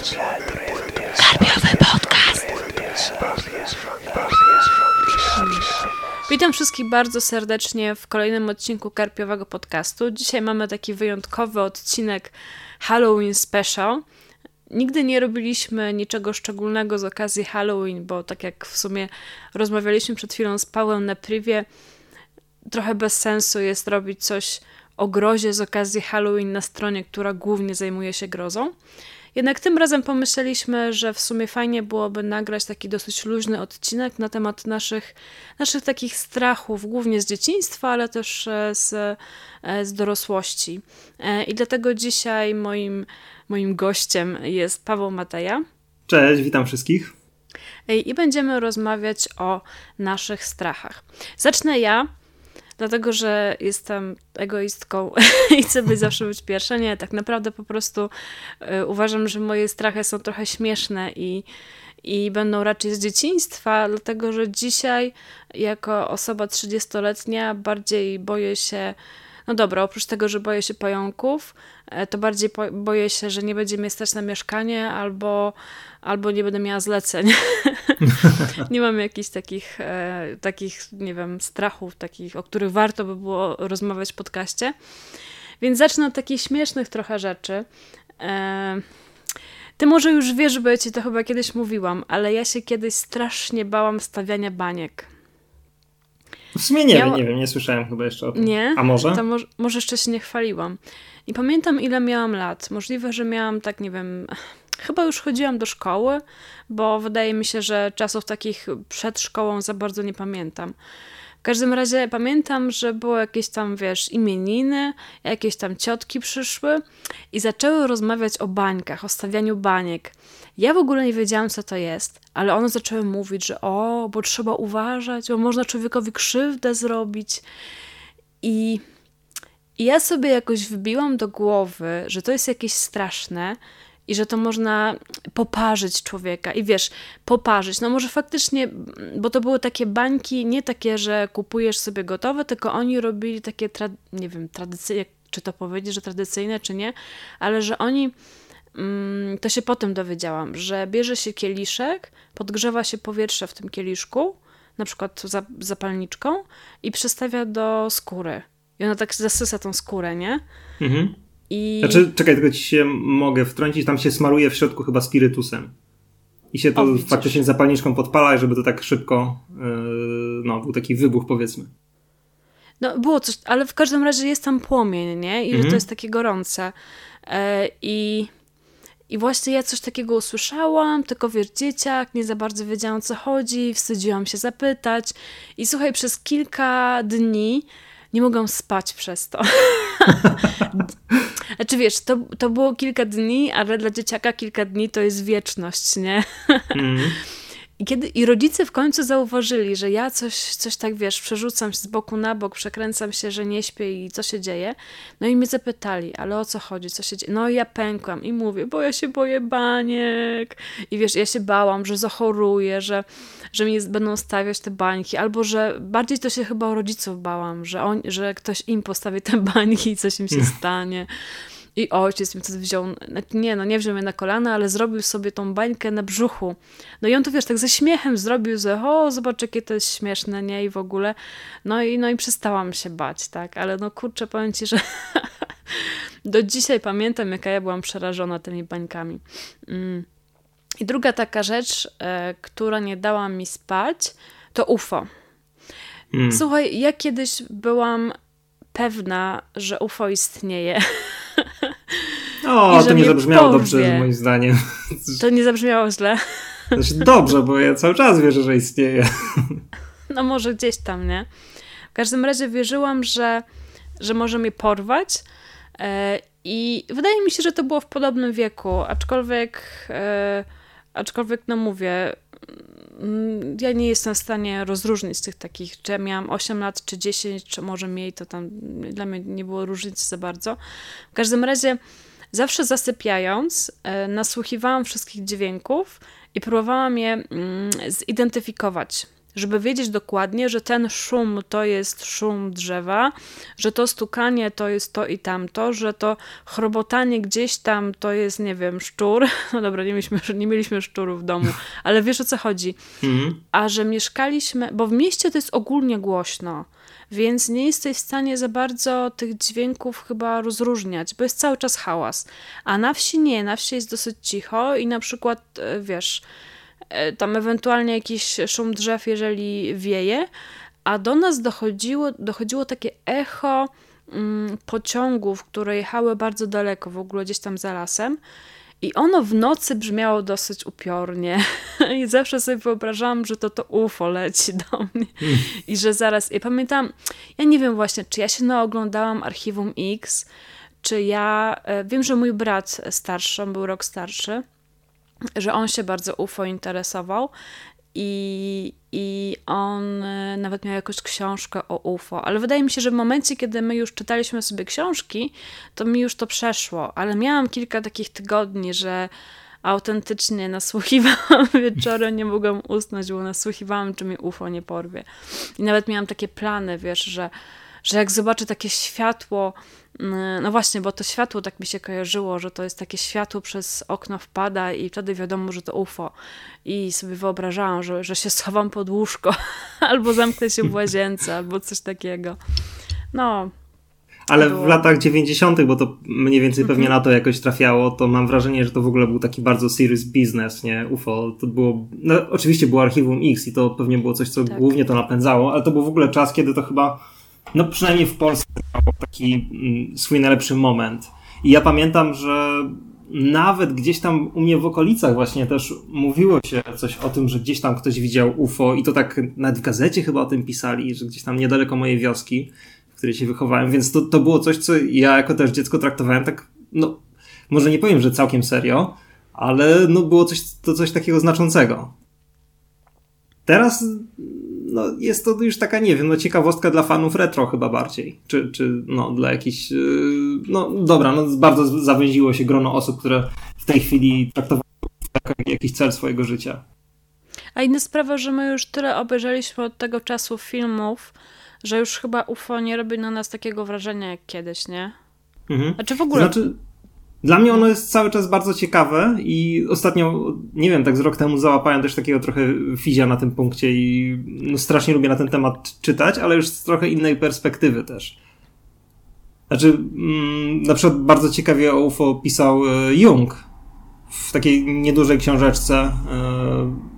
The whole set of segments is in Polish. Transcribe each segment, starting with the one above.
Karpiowy podcast. Witam wszystkich bardzo serdecznie w kolejnym odcinku Karpiowego podcastu. Dzisiaj mamy taki wyjątkowy odcinek Halloween Special. Nigdy nie robiliśmy niczego szczególnego z okazji Halloween, bo tak jak w sumie rozmawialiśmy przed chwilą z Pawłem na privie, trochę bez sensu jest robić coś o grozie z okazji Halloween na stronie, która głównie zajmuje się grozą. Jednak tym razem pomyśleliśmy, że w sumie fajnie byłoby nagrać taki dosyć luźny odcinek na temat naszych, naszych takich strachów, głównie z dzieciństwa, ale też e, z, e, z dorosłości. E, I dlatego dzisiaj moim, moim gościem jest Paweł Mateja. Cześć, witam wszystkich. I będziemy rozmawiać o naszych strachach. Zacznę ja, dlatego że jestem egoistką i chcę być zawsze być pierwsza. Nie, tak naprawdę po prostu y, uważam, że moje strachy są trochę śmieszne i, i będą raczej z dzieciństwa, dlatego że dzisiaj, jako osoba 30-letnia, bardziej boję się. No dobra, oprócz tego, że boję się pająków, e, to bardziej boję się, że nie będzie mnie stać na mieszkanie albo albo nie będę miała zleceń. nie mam jakichś takich, e, takich, nie wiem, strachów, takich, o których warto by było rozmawiać w podcaście. Więc zacznę od takich śmiesznych trochę rzeczy. E, ty może już wiesz, bo ja ci to chyba kiedyś mówiłam, ale ja się kiedyś strasznie bałam stawiania baniek. W sumie nie wiem, nie wiem, nie słyszałem chyba jeszcze o tym. Nie? A może? To może, może jeszcze się nie chwaliłam. I pamiętam, ile miałam lat. Możliwe, że miałam tak, nie wiem, Chyba już chodziłam do szkoły, bo wydaje mi się, że czasów takich przed szkołą za bardzo nie pamiętam. W każdym razie pamiętam, że było jakieś tam, wiesz, imieniny, jakieś tam ciotki przyszły i zaczęły rozmawiać o bańkach, o stawianiu baniek. Ja w ogóle nie wiedziałam, co to jest, ale one zaczęły mówić, że o, bo trzeba uważać, bo można człowiekowi krzywdę zrobić. I, i ja sobie jakoś wbiłam do głowy, że to jest jakieś straszne, i że to można poparzyć człowieka. I wiesz, poparzyć. No może faktycznie, bo to były takie bańki, nie takie, że kupujesz sobie gotowe, tylko oni robili takie, nie wiem, tradycyjne, czy to powiedzieć, że tradycyjne, czy nie, ale że oni to się potem dowiedziałam, że bierze się kieliszek, podgrzewa się powietrze w tym kieliszku, na przykład za, zapalniczką i przestawia do skóry. I ona tak zasysa tą skórę, nie? Mhm. I... Znaczy, czekaj, tylko ci się mogę wtrącić, tam się smaruje w środku chyba spirytusem. I się to o, faktycznie zapalniczką podpala, żeby to tak szybko, yy, no, był taki wybuch powiedzmy. No, było coś, ale w każdym razie jest tam płomień, nie? I mhm. że to mhm. jest takie gorące. Yy, I... I właśnie ja coś takiego usłyszałam, tylko wiesz, dzieciak, nie za bardzo wiedziałam o co chodzi, wstydziłam się zapytać. I słuchaj, przez kilka dni nie mogłam spać przez to. Znaczy wiesz, to, to było kilka dni, ale dla dzieciaka kilka dni to jest wieczność, nie? Mm. I, kiedy, I rodzice w końcu zauważyli, że ja coś, coś tak, wiesz, przerzucam się z boku na bok, przekręcam się, że nie śpię i co się dzieje. No i mnie zapytali, ale o co chodzi, co się dzieje? No i ja pękłam i mówię, bo ja się boję baniek. I wiesz, ja się bałam, że zachoruję, że, że mi będą stawiać te bańki, albo że bardziej to się chyba o rodziców bałam, że, on, że ktoś im postawi te bańki i coś im się stanie. I ojciec mi to wziął, nie no, nie wziął mnie na kolana, ale zrobił sobie tą bańkę na brzuchu. No i on to wiesz, tak ze śmiechem zrobił, że o, zobacz jakie to jest śmieszne, nie? I w ogóle. No i, no i przestałam się bać, tak? Ale no kurczę, powiem ci, że do dzisiaj pamiętam, jaka ja byłam przerażona tymi bańkami. Mm. I druga taka rzecz, e, która nie dała mi spać, to UFO. Mm. Słuchaj, ja kiedyś byłam pewna, że UFO istnieje. O, to nie zabrzmiało powie. dobrze, moim zdaniem. To nie zabrzmiało źle. Znaczy dobrze, bo ja cały czas wierzę, że istnieje. No może gdzieś tam, nie? W każdym razie wierzyłam, że, że może mnie porwać e, i wydaje mi się, że to było w podobnym wieku, aczkolwiek, e, aczkolwiek no mówię, ja nie jestem w stanie rozróżnić tych takich, czy ja miałam 8 lat, czy 10, czy może mniej, to tam dla mnie nie było różnicy za bardzo. W każdym razie Zawsze zasypiając, e, nasłuchiwałam wszystkich dźwięków i próbowałam je mm, zidentyfikować. Żeby wiedzieć dokładnie, że ten szum to jest szum drzewa, że to stukanie to jest to i tamto, że to chrobotanie gdzieś tam to jest, nie wiem, szczur. No dobra, nie mieliśmy, nie mieliśmy szczurów w domu, ale wiesz o co chodzi. Mhm. A że mieszkaliśmy, bo w mieście to jest ogólnie głośno, więc nie jesteś w stanie za bardzo tych dźwięków chyba rozróżniać, bo jest cały czas hałas. A na wsi nie, na wsi jest dosyć cicho i na przykład, e, wiesz, tam ewentualnie jakiś szum drzew, jeżeli wieje, a do nas dochodziło, dochodziło takie echo mm, pociągów, które jechały bardzo daleko, w ogóle gdzieś tam za lasem. I ono w nocy brzmiało dosyć upiornie. I zawsze sobie wyobrażałam, że to to UFO leci do mnie. I że zaraz. Ja pamiętam, ja nie wiem właśnie, czy ja się naoglądałam archiwum X, czy ja. E, wiem, że mój brat starszy, on był rok starszy że on się bardzo UFO interesował i, i on e, nawet miał jakąś książkę o UFO, ale wydaje mi się, że w momencie, kiedy my już czytaliśmy sobie książki, to mi już to przeszło, ale miałam kilka takich tygodni, że autentycznie nasłuchiwałam wieczorem, nie mogłam usnąć, bo nasłuchiwałam, czy mi UFO nie porwie. I nawet miałam takie plany, wiesz, że, że jak zobaczę takie światło Mm, no właśnie, bo to światło tak mi się kojarzyło, że to jest takie światło przez okno wpada i wtedy wiadomo, że to UFO. I sobie wyobrażałam, że, że się schowam pod łóżko, albo zamknę się w łazience, albo coś takiego. No. Ale w latach 90., bo to mniej więcej pewnie mhm. na to jakoś trafiało, to mam wrażenie, że to w ogóle był taki bardzo serious business, nie? UFO. To było. No, oczywiście było archiwum X i to pewnie było coś, co tak. głównie to napędzało, ale to był w ogóle czas, kiedy to chyba no przynajmniej w Polsce miał taki mm, swój najlepszy moment. I ja pamiętam, że nawet gdzieś tam u mnie w okolicach właśnie też mówiło się coś o tym, że gdzieś tam ktoś widział UFO i to tak nawet w gazecie chyba o tym pisali, że gdzieś tam niedaleko mojej wioski, w której się wychowałem, więc to, to było coś, co ja jako też dziecko traktowałem tak, no może nie powiem, że całkiem serio, ale no było coś, to coś takiego znaczącego. Teraz no, jest to już taka, nie wiem, no, ciekawostka dla fanów retro chyba bardziej. Czy, czy no, dla jakichś. Yy, no dobra, no, bardzo zawęziło się grono osób, które w tej chwili traktowały jako jakiś cel swojego życia. A inna sprawa, że my już tyle obejrzeliśmy od tego czasu filmów, że już chyba UFO nie robi na nas takiego wrażenia jak kiedyś, nie? Mhm. A czy w ogóle. Znaczy, dla mnie ono jest cały czas bardzo ciekawe i ostatnio, nie wiem, tak z rok temu załapałem też takiego trochę fizia na tym punkcie i no, strasznie lubię na ten temat czytać, ale już z trochę innej perspektywy też. Znaczy, mm, na przykład bardzo ciekawie o UFO pisał e, Jung w takiej niedużej książeczce e,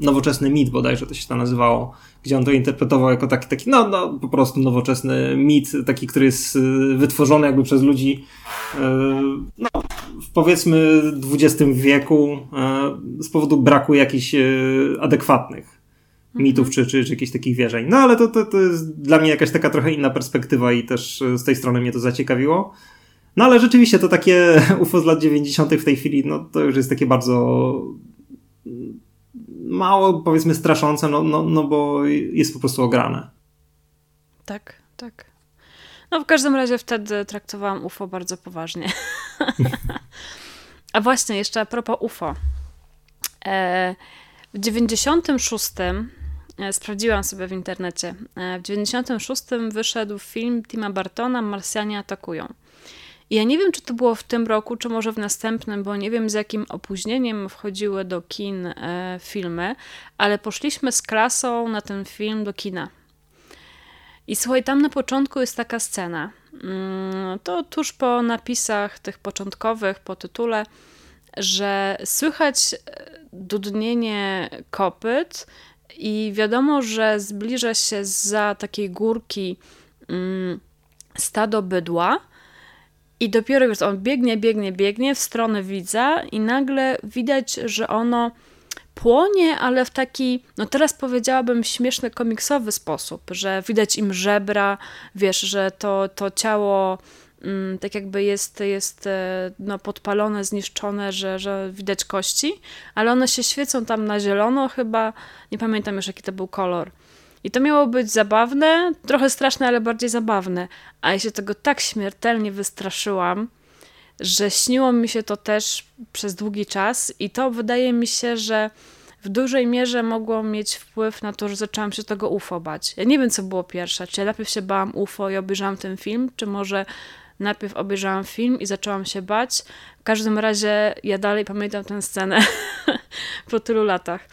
Nowoczesny mit bodajże to się to nazywało gdzie on to interpretował jako taki, taki no, no, po prostu nowoczesny mit, taki, który jest y, wytworzony jakby przez ludzi y, no, w powiedzmy XX wieku y, z powodu braku jakichś adekwatnych mhm. mitów czy, czy, czy jakichś takich wierzeń. No ale to, to, to jest dla mnie jakaś taka trochę inna perspektywa i też z tej strony mnie to zaciekawiło. No ale rzeczywiście to takie UFO z lat 90. w tej chwili, no to już jest takie bardzo mało powiedzmy straszące, no, no, no bo jest po prostu ograne. Tak, tak. No w każdym razie wtedy traktowałam UFO bardzo poważnie. A właśnie, jeszcze a propos UFO. E, w 96 e, sprawdziłam sobie w internecie. E, w 96 wyszedł film Tima Bartona Marsjanie atakują. I ja nie wiem, czy to było w tym roku, czy może w następnym, bo nie wiem z jakim opóźnieniem wchodziły do kin e, filmy, ale poszliśmy z klasą na ten film do kina. I słuchaj, tam na początku jest taka scena. Mm, to tuż po napisach tych początkowych, po tytule, że słychać e, dudnienie kopyt i wiadomo, że zbliża się za takiej górki mm, stado bydła i dopiero wiesz, on biegnie, biegnie, biegnie w stronę widza i nagle widać, że ono płonie, ale w taki, no teraz powiedziałabym śmieszny, komiksowy sposób, że widać im żebra, wiesz, że to, to ciało mm, tak jakby jest, jest e, no, podpalone, zniszczone, że, że widać kości, ale one się świecą tam na zielono chyba, nie pamiętam już jaki to był kolor. I to miało być zabawne, trochę straszne, ale bardziej zabawne. A ja się tego tak śmiertelnie wystraszyłam, że śniło mi się to też przez długi czas i to wydaje mi się, że w dużej mierze mogło mieć wpływ na to, że zaczęłam się tego UFO bać. Ja nie wiem, co było pierwsze. Czy ja najpierw się bałam UFO i obejrzałam ten film, czy może najpierw obejrzałam film i zaczęłam się bać. W każdym razie ja dalej pamiętam tę scenę po tylu latach.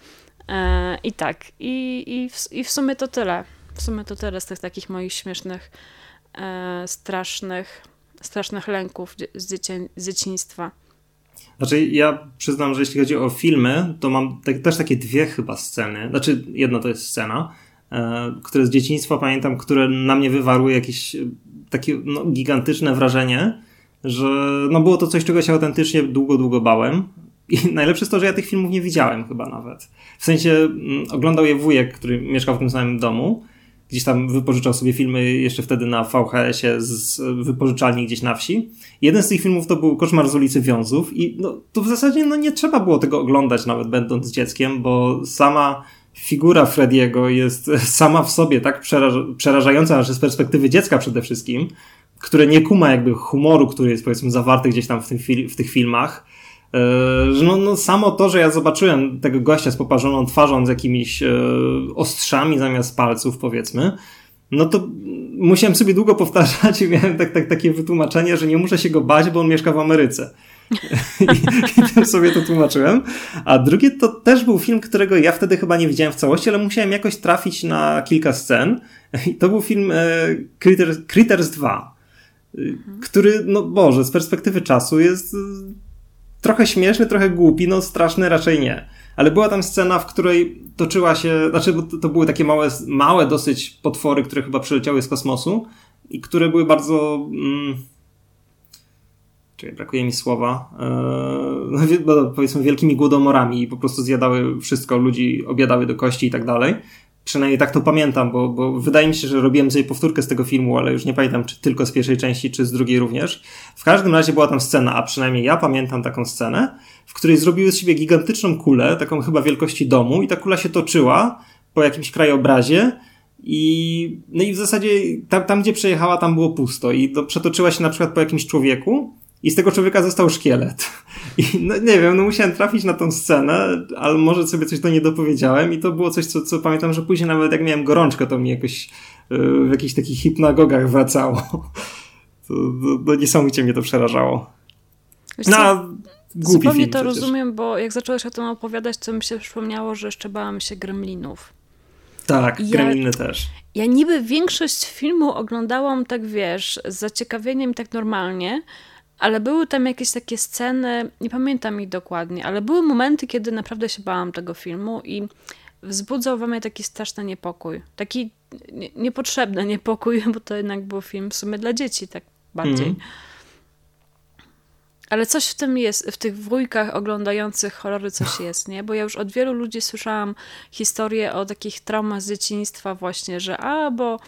E, I tak, i, i, w, i w sumie to tyle. W sumie to tyle z tych takich moich śmiesznych, e, strasznych, strasznych lęków z, dziecię, z dzieciństwa. Znaczy, ja przyznam, że jeśli chodzi o filmy, to mam te, też takie dwie chyba sceny. Znaczy, jedna to jest scena, e, które z dzieciństwa pamiętam, które na mnie wywarły jakieś takie no, gigantyczne wrażenie, że no, było to coś, czego się autentycznie długo, długo bałem. I najlepsze jest to, że ja tych filmów nie widziałem chyba nawet. W sensie mm, oglądał je wujek, który mieszkał w tym samym domu. Gdzieś tam wypożyczał sobie filmy jeszcze wtedy na VHS-ie z wypożyczalni gdzieś na wsi. Jeden z tych filmów to był Koszmar z ulicy Wiązów i no, to w zasadzie no, nie trzeba było tego oglądać nawet będąc dzieckiem, bo sama figura Frediego jest sama w sobie tak przeraż przerażająca, znaczy z perspektywy dziecka przede wszystkim, które nie kuma jakby humoru, który jest powiedzmy zawarty gdzieś tam w, tym w tych filmach. Że no, no, samo to, że ja zobaczyłem tego gościa z poparzoną twarzą, z jakimiś e, ostrzami zamiast palców, powiedzmy, no to musiałem sobie długo powtarzać i miałem tak, tak, takie wytłumaczenie, że nie muszę się go bać, bo on mieszka w Ameryce. I, I sobie to tłumaczyłem. A drugie to też był film, którego ja wtedy chyba nie widziałem w całości, ale musiałem jakoś trafić na kilka scen. I to był film e, Critters, Critters 2, mhm. który, no Boże, z perspektywy czasu jest e, trochę śmieszny, trochę głupi, no straszny raczej nie. Ale była tam scena, w której toczyła się, znaczy to, to były takie małe, małe dosyć potwory, które chyba przyleciały z kosmosu i które były bardzo... Mm, Czekaj, brakuje mi słowa, eee, powiedzmy wielkimi głodomorami i po prostu zjadały wszystko, ludzi obiadały do kości i tak dalej. Przynajmniej tak to pamiętam, bo, bo wydaje mi się, że robiłem sobie powtórkę z tego filmu, ale już nie pamiętam, czy tylko z pierwszej części, czy z drugiej również. W każdym razie była tam scena, a przynajmniej ja pamiętam taką scenę, w której zrobiły z siebie gigantyczną kulę, taką chyba wielkości domu, i ta kula się toczyła po jakimś krajobrazie. I, no i w zasadzie tam, tam, gdzie przejechała, tam było pusto. I to przetoczyła się na przykład po jakimś człowieku, i z tego człowieka został szkielet. I no, nie wiem, no musiałem trafić na tą scenę, ale może sobie coś do niej dopowiedziałem i to było coś, co, co pamiętam, że później nawet jak miałem gorączkę, to mi jakoś yy, w jakichś takich hipnagogach wracało. To, to, to niesamowicie mnie to przerażało. Wiesz no, głupi Zupełnie to przecież. rozumiem, bo jak zacząłeś o tym opowiadać, to mi się przypomniało, że jeszcze bałam się gremlinów. Tak, ja, gremliny też. Ja niby większość filmu oglądałam tak, wiesz, z zaciekawieniem tak normalnie, ale były tam jakieś takie sceny, nie pamiętam ich dokładnie, ale były momenty, kiedy naprawdę się bałam tego filmu i wzbudzał we mnie taki straszny niepokój. Taki niepotrzebny niepokój, bo to jednak był film w sumie dla dzieci, tak bardziej. Mm. Ale coś w tym jest, w tych wujkach oglądających horrory coś jest, nie? Bo ja już od wielu ludzi słyszałam historie o takich traumach z dzieciństwa właśnie, że a, bo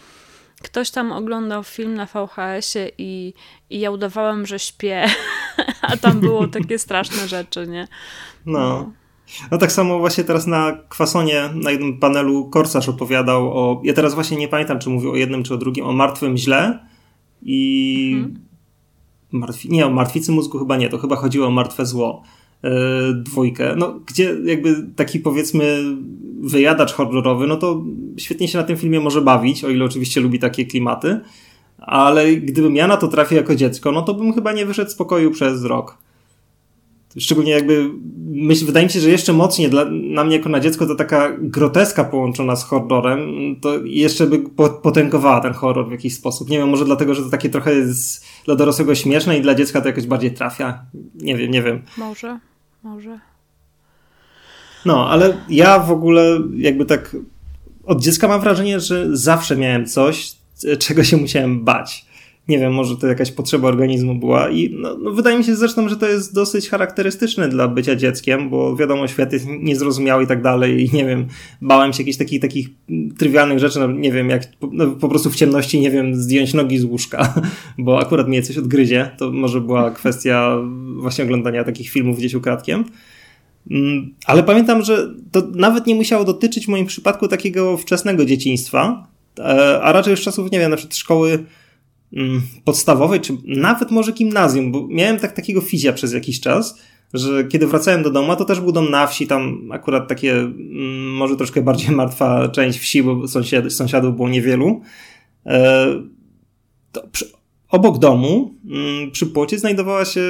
ktoś tam oglądał film na VHS-ie i, i ja udawałam, że śpię, a tam było takie straszne rzeczy, nie? No. No tak samo właśnie teraz na Kwasonie, na jednym panelu Korsarz opowiadał o, ja teraz właśnie nie pamiętam, czy mówił o jednym, czy o drugim, o martwym źle i mhm. martwi, nie, o martwicy mózgu chyba nie, to chyba chodziło o martwe zło. E, dwójkę, no, gdzie jakby taki powiedzmy wyjadacz horrorowy, no to świetnie się na tym filmie może bawić, o ile oczywiście lubi takie klimaty, ale gdybym ja na to trafił jako dziecko, no to bym chyba nie wyszedł z pokoju przez rok. Szczególnie jakby, myśl, wydaje mi się, że jeszcze mocniej dla, na mnie jako na dziecko to taka groteska połączona z horrorem, to jeszcze by potęgowała ten horror w jakiś sposób. Nie wiem, może dlatego, że to takie trochę jest dla dorosłego śmieszne i dla dziecka to jakoś bardziej trafia. Nie wiem, nie wiem. Może, może. No, ale ja w ogóle jakby tak od dziecka mam wrażenie, że zawsze miałem coś, czego się musiałem bać. Nie wiem, może to jakaś potrzeba organizmu była i no, no, wydaje mi się zresztą, że to jest dosyć charakterystyczne dla bycia dzieckiem, bo wiadomo, świat jest niezrozumiały i tak dalej i nie wiem, bałem się jakichś takich, takich trywialnych rzeczy, no, nie wiem, jak no, po prostu w ciemności, nie wiem, zdjąć nogi z łóżka, bo akurat mnie coś odgryzie, to może była kwestia właśnie oglądania takich filmów gdzieś ukradkiem. Mm, ale pamiętam, że to nawet nie musiało dotyczyć w moim przypadku takiego wczesnego dzieciństwa, e, a raczej już czasów, nie wiem, na przykład szkoły mm, podstawowej, czy nawet może gimnazjum, bo miałem tak takiego fizja przez jakiś czas, że kiedy wracałem do domu, to też był dom na wsi, tam akurat takie mm, może troszkę bardziej martwa część wsi, bo sąsiad, sąsiadów było niewielu. E, przy, obok domu mm, przy płocie znajdowała się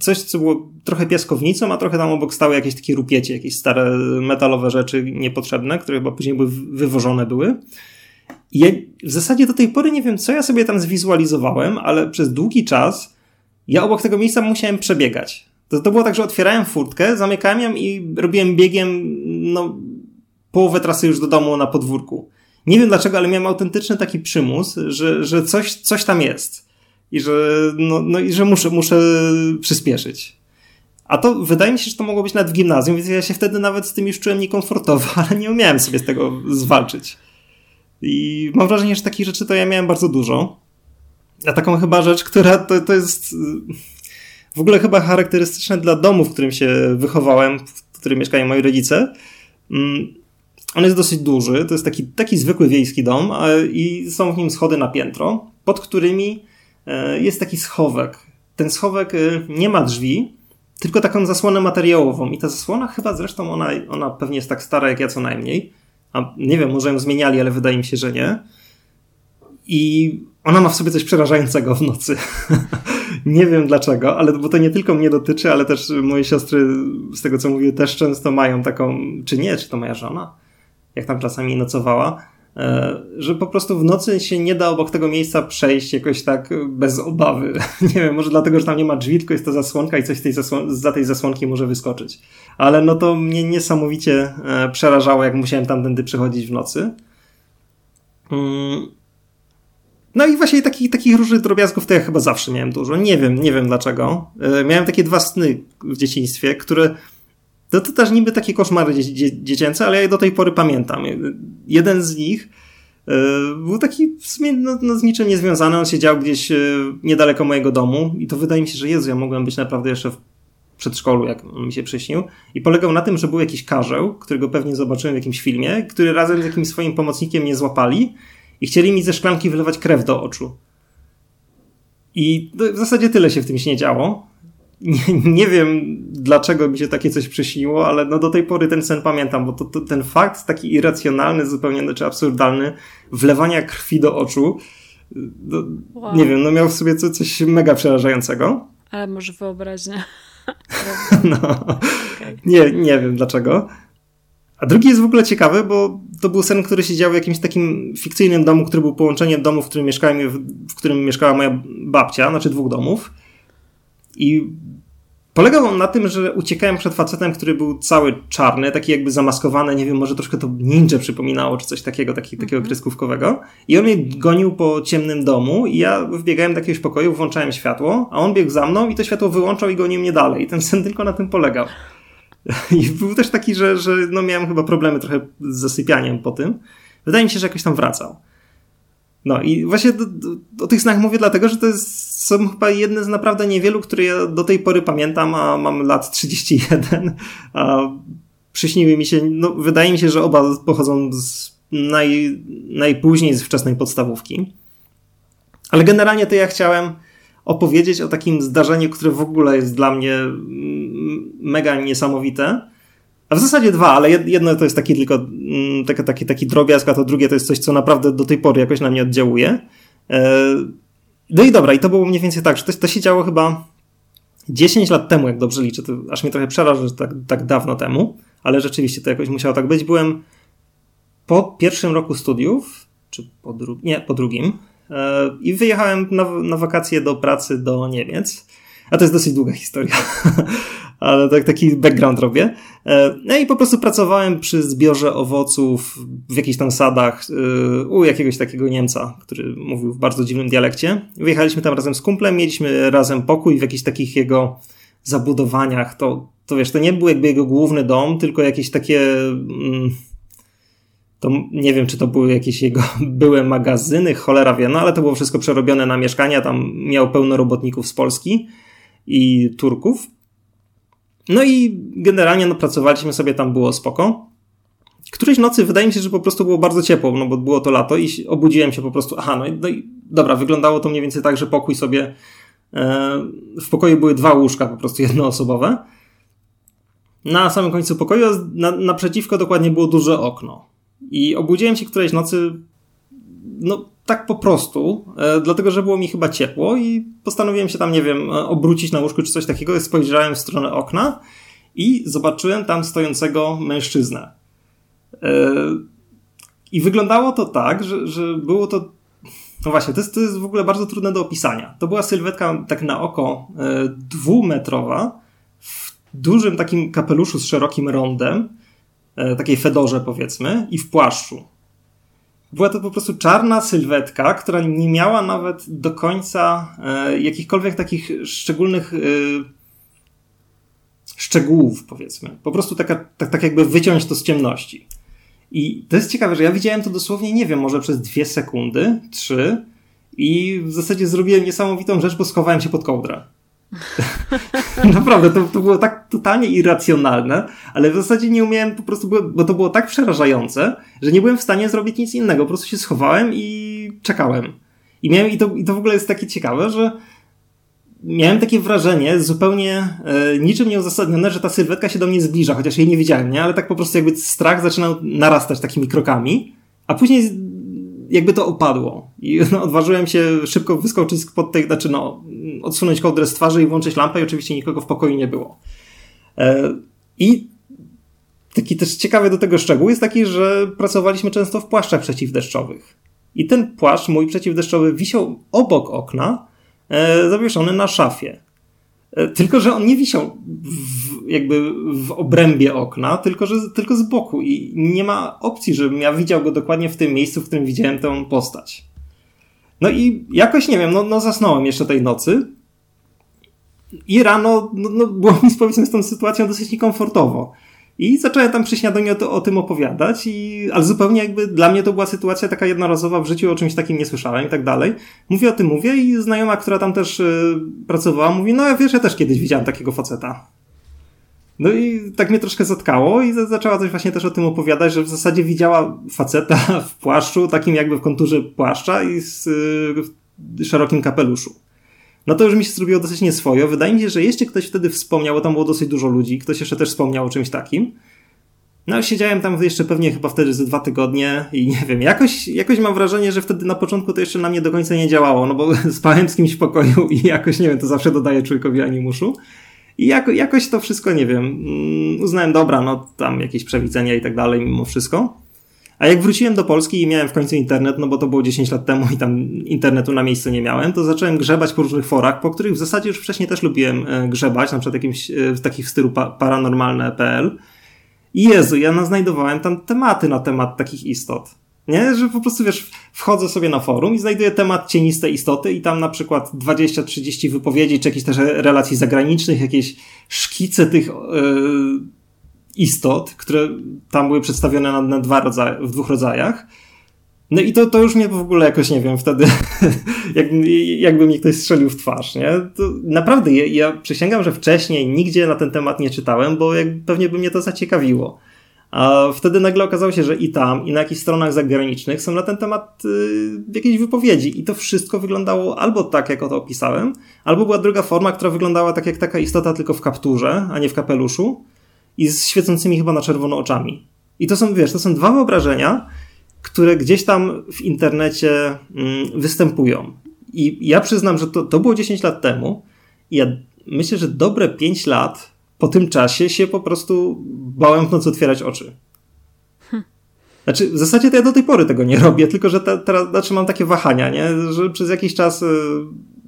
coś, co było trochę piaskownicą, a trochę tam obok stały jakieś takie rupiecie, jakieś stare metalowe rzeczy niepotrzebne, które chyba później były wywożone były. I ja w zasadzie do tej pory nie wiem, co ja sobie tam zwizualizowałem, ale przez długi czas ja obok tego miejsca musiałem przebiegać. To, to było tak, że otwierałem furtkę, zamykałem ją i robiłem biegiem no, połowę trasy już do domu na podwórku. Nie wiem dlaczego, ale miałem autentyczny taki przymus, że, że coś, coś tam jest. I że, no, no i że muszę, muszę przyspieszyć. A to wydaje mi się, że to mogło być nawet w gimnazjum, więc ja się wtedy nawet z tym już czułem niekomfortowo, ale nie umiałem sobie z tego zwalczyć. I mam wrażenie, że takich rzeczy to ja miałem bardzo dużo. A taką chyba rzecz, która to, to jest w ogóle chyba charakterystyczne dla domu, w którym się wychowałem, w którym mieszkają moi rodzice. Mm, on jest dosyć duży, to jest taki, taki zwykły wiejski dom i są w nim schody na piętro, pod którymi jest taki schowek. Ten schowek e, nie ma drzwi, tylko taką zasłonę materiałową i ta zasłona chyba zresztą ona, ona pewnie jest tak stara jak ja co najmniej. A nie wiem, może ją zmieniali, ale wydaje mi się, że nie. I ona ma w sobie coś przerażającego w nocy. nie wiem dlaczego, ale bo to nie tylko mnie dotyczy, ale też moje siostry, z tego co mówię, też często mają taką, czy nie, czy to moja żona, jak tam czasami nocowała, e, że po prostu w nocy się nie da obok tego miejsca przejść jakoś tak bez obawy. Nie wiem, może dlatego, że tam nie ma drzwi, tylko jest to zasłonka i coś tej zasłon- za tej zasłonki może wyskoczyć. Ale no to mnie niesamowicie e, przerażało, jak musiałem tamtędy przechodzić w nocy. Mm, no i właśnie takich, takich różnych drobiazgów to ja chyba zawsze miałem dużo. Nie wiem, nie wiem dlaczego. E, miałem takie dwa sny w dzieciństwie, które to, to też niby takie koszmary dzie, dzie, dziecięce, ale ja je do tej pory pamiętam. Jeden z nich e, był taki w sumie no, no, z niczym niezwiązany. On siedział gdzieś e, niedaleko mojego domu i to wydaje mi się, że Jezu, ja mogłem być naprawdę jeszcze w przedszkolu, jak mi się przyśnił. I polegał na tym, że był jakiś karzeł, którego pewnie zobaczyłem w jakimś filmie, który razem z jakimś swoim pomocnikiem mnie złapali i chcieli mi ze szklanki wylewać krew do oczu. I w zasadzie tyle się w tym śnie działo. Nie, nie, wiem, dlaczego mi się takie coś przyśniło, ale no do tej pory ten sen pamiętam, bo to, to ten fakt taki irracjonalny, zupełnie czy absurdalny, wlewania krwi do oczu, no, wow. nie wiem, no miał w sobie coś, coś mega przerażającego. Ale może wyobraźnia. no, okay. nie, nie wiem dlaczego. A drugi jest w ogóle ciekawy, bo to był sen, który się działo w jakimś takim fikcyjnym domu, który był połączeniem domu, w którym mieszkałem, w którym mieszkała moja babcia, znaczy dwóch domów. I polegał on na tym, że uciekałem przed facetem, który był cały czarny, taki jakby zamaskowany, nie wiem, może troszkę to ninja przypominało, czy coś takiego, taki, takiego mhm. kreskówkowego. I on mnie gonił po ciemnym domu i ja wbiegałem do jakiegoś pokoju, włączałem światło, a on biegł za mną i to światło wyłączał i gonił mnie dalej. I ten sen tylko na tym polegał. I był też taki, że, że no miałem chyba problemy trochę z zasypianiem po tym. Wydaje mi się, że jakoś tam wracał. No i właśnie do, do, o tych snach mówię dlatego, że to jest, są chyba jedne z naprawdę niewielu, które ja do tej pory pamiętam, a mam lat 31, a przyśniły mi się, no wydaje mi się, że oba pochodzą z naj, najpóźniej z wczesnej podstawówki. Ale generalnie to ja chciałem opowiedzieć o takim zdarzeniu, które w ogóle jest dla mnie mega niesamowite. A w zasadzie dwa, ale jedno to jest taki tylko taki, taki, taki drobiazg, a to drugie to jest coś, co naprawdę do tej pory jakoś na mnie oddziałuje. No i dobra, i to było mniej więcej tak, że to, to się działo chyba 10 lat temu, jak dobrze liczę, to aż mnie trochę przeraża, że tak, tak dawno temu, ale rzeczywiście to jakoś musiało tak być. Byłem po pierwszym roku studiów, czy po drugim, nie, po drugim, E, I wyjechałem na, na wakacje do pracy do Niemiec. A to jest dosyć długa historia, ale tak, taki background robię. E, no i po prostu pracowałem przy zbiorze owoców w jakichś tam sadach e, u jakiegoś takiego Niemca, który mówił w bardzo dziwnym dialekcie. Wyjechaliśmy tam razem z kumplem, mieliśmy razem pokój w jakichś takich jego zabudowaniach. To, to wiesz, to nie był jakby jego główny dom, tylko jakieś takie. Mm, to nie wiem, czy to były jakieś jego były magazyny, cholera wie, no ale to było wszystko przerobione na mieszkania, tam miał pełno robotników z Polski i Turków. No i generalnie no, pracowaliśmy sobie, tam było spoko. Którejś nocy wydaje mi się, że po prostu było bardzo ciepło, no bo było to lato i obudziłem się po prostu, aha, no i, no i dobra, wyglądało to mniej więcej tak, że pokój sobie, e, w pokoju były dwa łóżka po prostu jednoosobowe. Na samym końcu pokoju, na, naprzeciwko dokładnie było duże okno. I obudziłem się którejś nocy, no tak po prostu, e, dlatego że było mi chyba ciepło i postanowiłem się tam, nie wiem, e, obrócić na łóżku czy coś takiego. Spojrzałem w stronę okna i zobaczyłem tam stojącego mężczyznę. E, I wyglądało to tak, że, że było to. No właśnie, to jest, to jest w ogóle bardzo trudne do opisania. To była sylwetka tak na oko dwumetrowa, w dużym takim kapeluszu z szerokim rondem, takiej fedorze powiedzmy, i w płaszczu. Była to po prostu czarna sylwetka, która nie miała nawet do końca e, jakichkolwiek takich szczególnych e, szczegółów, powiedzmy. Po prostu taka, tak, tak jakby wyciąć to z ciemności. I to jest ciekawe, że ja widziałem to dosłownie, nie wiem, może przez dwie sekundy, trzy, i w zasadzie zrobiłem niesamowitą rzecz, bo schowałem się pod kołdrę. Naprawdę, to, to było tak totalnie irracjonalne, ale w zasadzie nie umiałem po prostu, bo to było tak przerażające, że nie byłem w stanie zrobić nic innego. Po prostu się schowałem i czekałem. I, miałem, i, to, i to w ogóle jest takie ciekawe, że miałem takie wrażenie, zupełnie e, niczym nieuzasadnione, że ta sylwetka się do mnie zbliża, chociaż jej nie widziałem, nie? Ale tak po prostu jakby strach zaczynał narastać takimi krokami, a później jakby to opadło. I no, odważyłem się szybko wyskoczyć pod tej, znaczy no, odsunąć kołdrę z twarzy i włączyć lampę i oczywiście nikogo w pokoju nie było. E, I taki też ciekawy do tego szczegół jest taki, że pracowaliśmy często w płaszczach przeciwdeszczowych. I ten płaszcz mój przeciwdeszczowy wisiał obok okna, e, zawieszony na szafie. E, tylko, że on nie wisiał w, jakby w obrębie okna, tylko, że, tylko z boku i nie ma opcji, żebym ja widział go dokładnie w tym miejscu, w którym widziałem tę postać. No i jakoś, nie wiem, no, no zasnąłem jeszcze tej nocy i rano no, no było mi powiedzmy z tą sytuacją dosyć niekomfortowo. I zacząłem tam przy śniadaniu o, o, tym opowiadać, i, ale zupełnie jakby dla mnie to była sytuacja taka jednorazowa w życiu, o czymś takim nie słyszałem i tak dalej. Mówię o tym, mówię i znajoma, która tam też y, pracowała, mówi, no ja wiesz, ja też kiedyś widziałem takiego faceta. No i tak mnie troszkę zatkało i zaczęła coś właśnie też o tym opowiadać, że w zasadzie widziała faceta w płaszczu, takim jakby w konturze płaszcza i z szerokim kapeluszu no to już mi się zrobiło dosyć nieswojo. Wydaje mi się, że jeszcze ktoś wtedy wspomniał, bo tam było dosyć dużo ludzi, ktoś jeszcze też wspomniał o czymś takim. No, siedziałem tam jeszcze pewnie chyba wtedy ze dwa tygodnie i nie wiem, jakoś, jakoś mam wrażenie, że wtedy na początku to jeszcze na mnie do końca nie działało, no bo spałem z kimś w pokoju i jakoś, nie wiem, to zawsze dodaje człowiekowi animuszu. I jako, jakoś to wszystko, nie wiem, mm, uznałem, dobra, no tam jakieś przewidzenia i tak dalej mimo wszystko. A jak wróciłem do Polski i miałem w końcu internet, no bo to było 10 lat temu i tam internetu na miejscu nie miałem, to zacząłem grzebać po różnych forach, po których w zasadzie już wcześniej też lubiłem e, grzebać, na przykład jakimś, e, w takich w stylu paranormalne.pl. I Jezu, ja znajdowałem tam tematy na temat takich istot. Nie? Że po prostu wiesz, wchodzę sobie na forum i znajduję temat cieniste istoty i tam na przykład 20-30 wypowiedzi, czy jakieś też relacji zagranicznych, jakieś szkice tych yy, istot, które tam były przedstawione na, na dwa rodzaje, w dwóch rodzajach. No i to, to już mnie w ogóle jakoś, nie wiem, wtedy jak, jakby mi ktoś strzelił w twarz, nie? To naprawdę, ja, ja przysięgam, że wcześniej nigdzie na ten temat nie czytałem, bo jak, pewnie by mnie to zaciekawiło. A wtedy nagle okazało się, że i tam, i na jakichś stronach zagranicznych są na ten temat y, jakieś wypowiedzi. I to wszystko wyglądało albo tak, jak o to opisałem, albo była druga forma, która wyglądała tak jak taka istota, tylko w kapturze, a nie w kapeluszu i z świecącymi chyba na czerwono oczami. I to są, wiesz, to są dwa wyobrażenia, które gdzieś tam w internecie mm, występują. I ja przyznam, że to, to było 10 lat temu. I ja myślę, że dobre 5 lat po tym czasie się po prostu bałem w nocy otwierać oczy. Hm. Znaczy, w zasadzie to ja do tej pory tego nie robię, tylko że te, teraz znaczy mam takie wahania, nie? że przez jakiś czas y,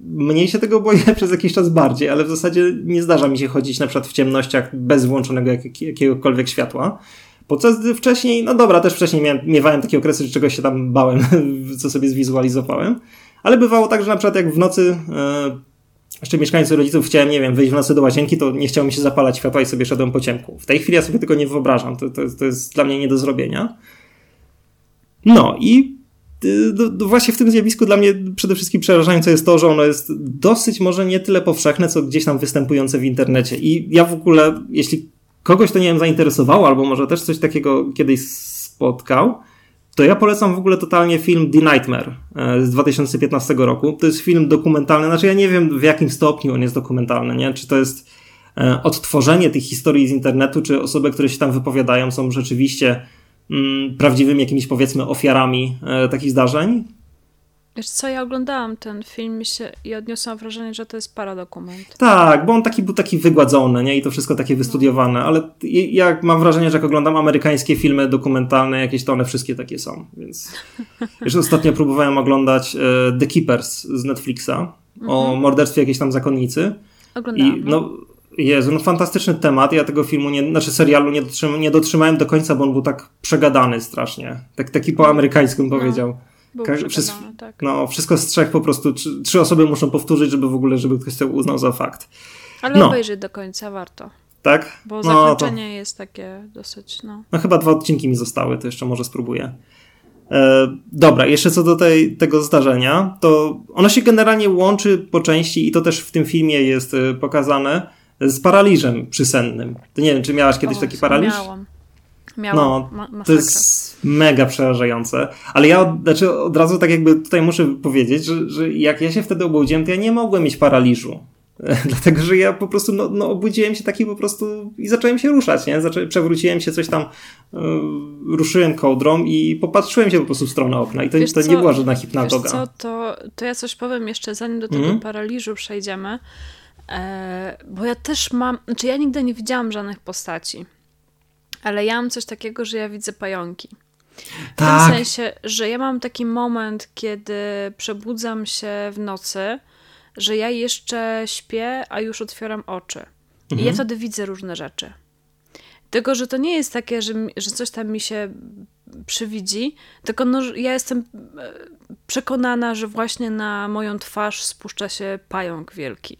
mniej się tego boję, przez jakiś czas bardziej, ale w zasadzie nie zdarza mi się chodzić na przykład w ciemnościach bez włączonego jak, jakiegokolwiek światła. Podczas gdy wcześniej, no dobra, też wcześniej miałem, miewałem takie okresy, że czegoś się tam bałem, co sobie zwizualizowałem, ale bywało tak, że na przykład jak w nocy, e, jeszcze mieszkańcy rodziców chciałem, nie wiem, wyjść w nocy do łazienki, to nie chciało mi się zapalać światła i sobie szedłem po ciemku. W tej chwili ja sobie tego nie wyobrażam, to, to, to jest dla mnie nie do zrobienia. No i Y, właśnie w tym zjawisku dla mnie przede wszystkim przerażające jest to, że ono jest dosyć może nie tyle powszechne, co gdzieś tam występujące w internecie. I ja w ogóle, jeśli kogoś to nie wiem zainteresowało, albo może też coś takiego kiedyś spotkał, to ja polecam w ogóle totalnie film The Nightmare e, z 2015 roku. To jest film dokumentalny, znaczy ja nie wiem w jakim stopniu on jest dokumentalny, nie? Czy to jest e, odtworzenie tych historii z internetu, czy osoby, które się tam wypowiadają są rzeczywiście mm, prawdziwymi jakimiś powiedzmy ofiarami e, takich zdarzeń. Wiesz co, ja oglądałam ten film i, się, i odniosłam wrażenie, że to jest paradokument. Tak, bo on taki był taki wygładzony, nie? I to wszystko takie wystudiowane, ale ja mam wrażenie, że jak oglądam amerykańskie filmy dokumentalne, jakieś to one wszystkie takie są, więc... Jeszcze ostatnio próbowałem oglądać e, The Keepers z Netflixa o mhm. morderstwie jakiejś tam zakonnicy. Oglądałam. I, no, no Jezu, no fantastyczny temat. Ja tego filmu, nie, znaczy serialu nie, dotrzymałem, nie dotrzymałem do końca, bo on był tak przegadany strasznie. Tak, taki po amerykańsku bym no. powiedział. Był Przez, tak. No, wszystko z trzech po prostu, trzy, trzy, osoby muszą powtórzyć, żeby w ogóle, żeby ktoś to uznał za fakt. Ale no. obejrzeć do końca warto. Tak? Bo no, zakończenie to... jest takie dosyć, no. No chyba dwa odcinki mi zostały, to jeszcze może spróbuję. E, dobra, jeszcze co do tej, tego zdarzenia, to ono się generalnie łączy po części i to też w tym filmie jest e, pokazane z paraliżem przysennym. To nie wiem, czy miałaś kiedyś o, taki paraliż? Miałam. Miałam. No, to jest mega przerażające. Ale ja od, znaczy od razu tak jakby tutaj muszę powiedzieć, że, że jak ja się wtedy obudziłem, to ja nie mogłem mieć paraliżu. Dlatego, że ja po prostu no, no, obudziłem się taki po prostu i zacząłem się ruszać, nie? Zaczę, przewróciłem się, coś tam yy, ruszyłem kołdrą i popatrzyłem się po prostu w stronę okna i to, to nie była żadna hipnotoga. Wiesz co, to, to ja coś powiem jeszcze, zanim do tego mm. paraliżu przejdziemy, e, bo ja też mam, znaczy ja nigdy nie widziałam żadnych postaci ale ja mam coś takiego, że ja widzę pająki. W tak. tym sensie, że ja mam taki moment, kiedy przebudzam się w nocy, że ja jeszcze śpię, a już otwieram oczy. Mhm. I ja mhm. wtedy widzę różne rzeczy. Tylko, że to nie jest takie, że, że coś tam mi się przywidzi, tylko no, ja jestem e, przekonana, że właśnie na moją twarz spuszcza się pająk wielki.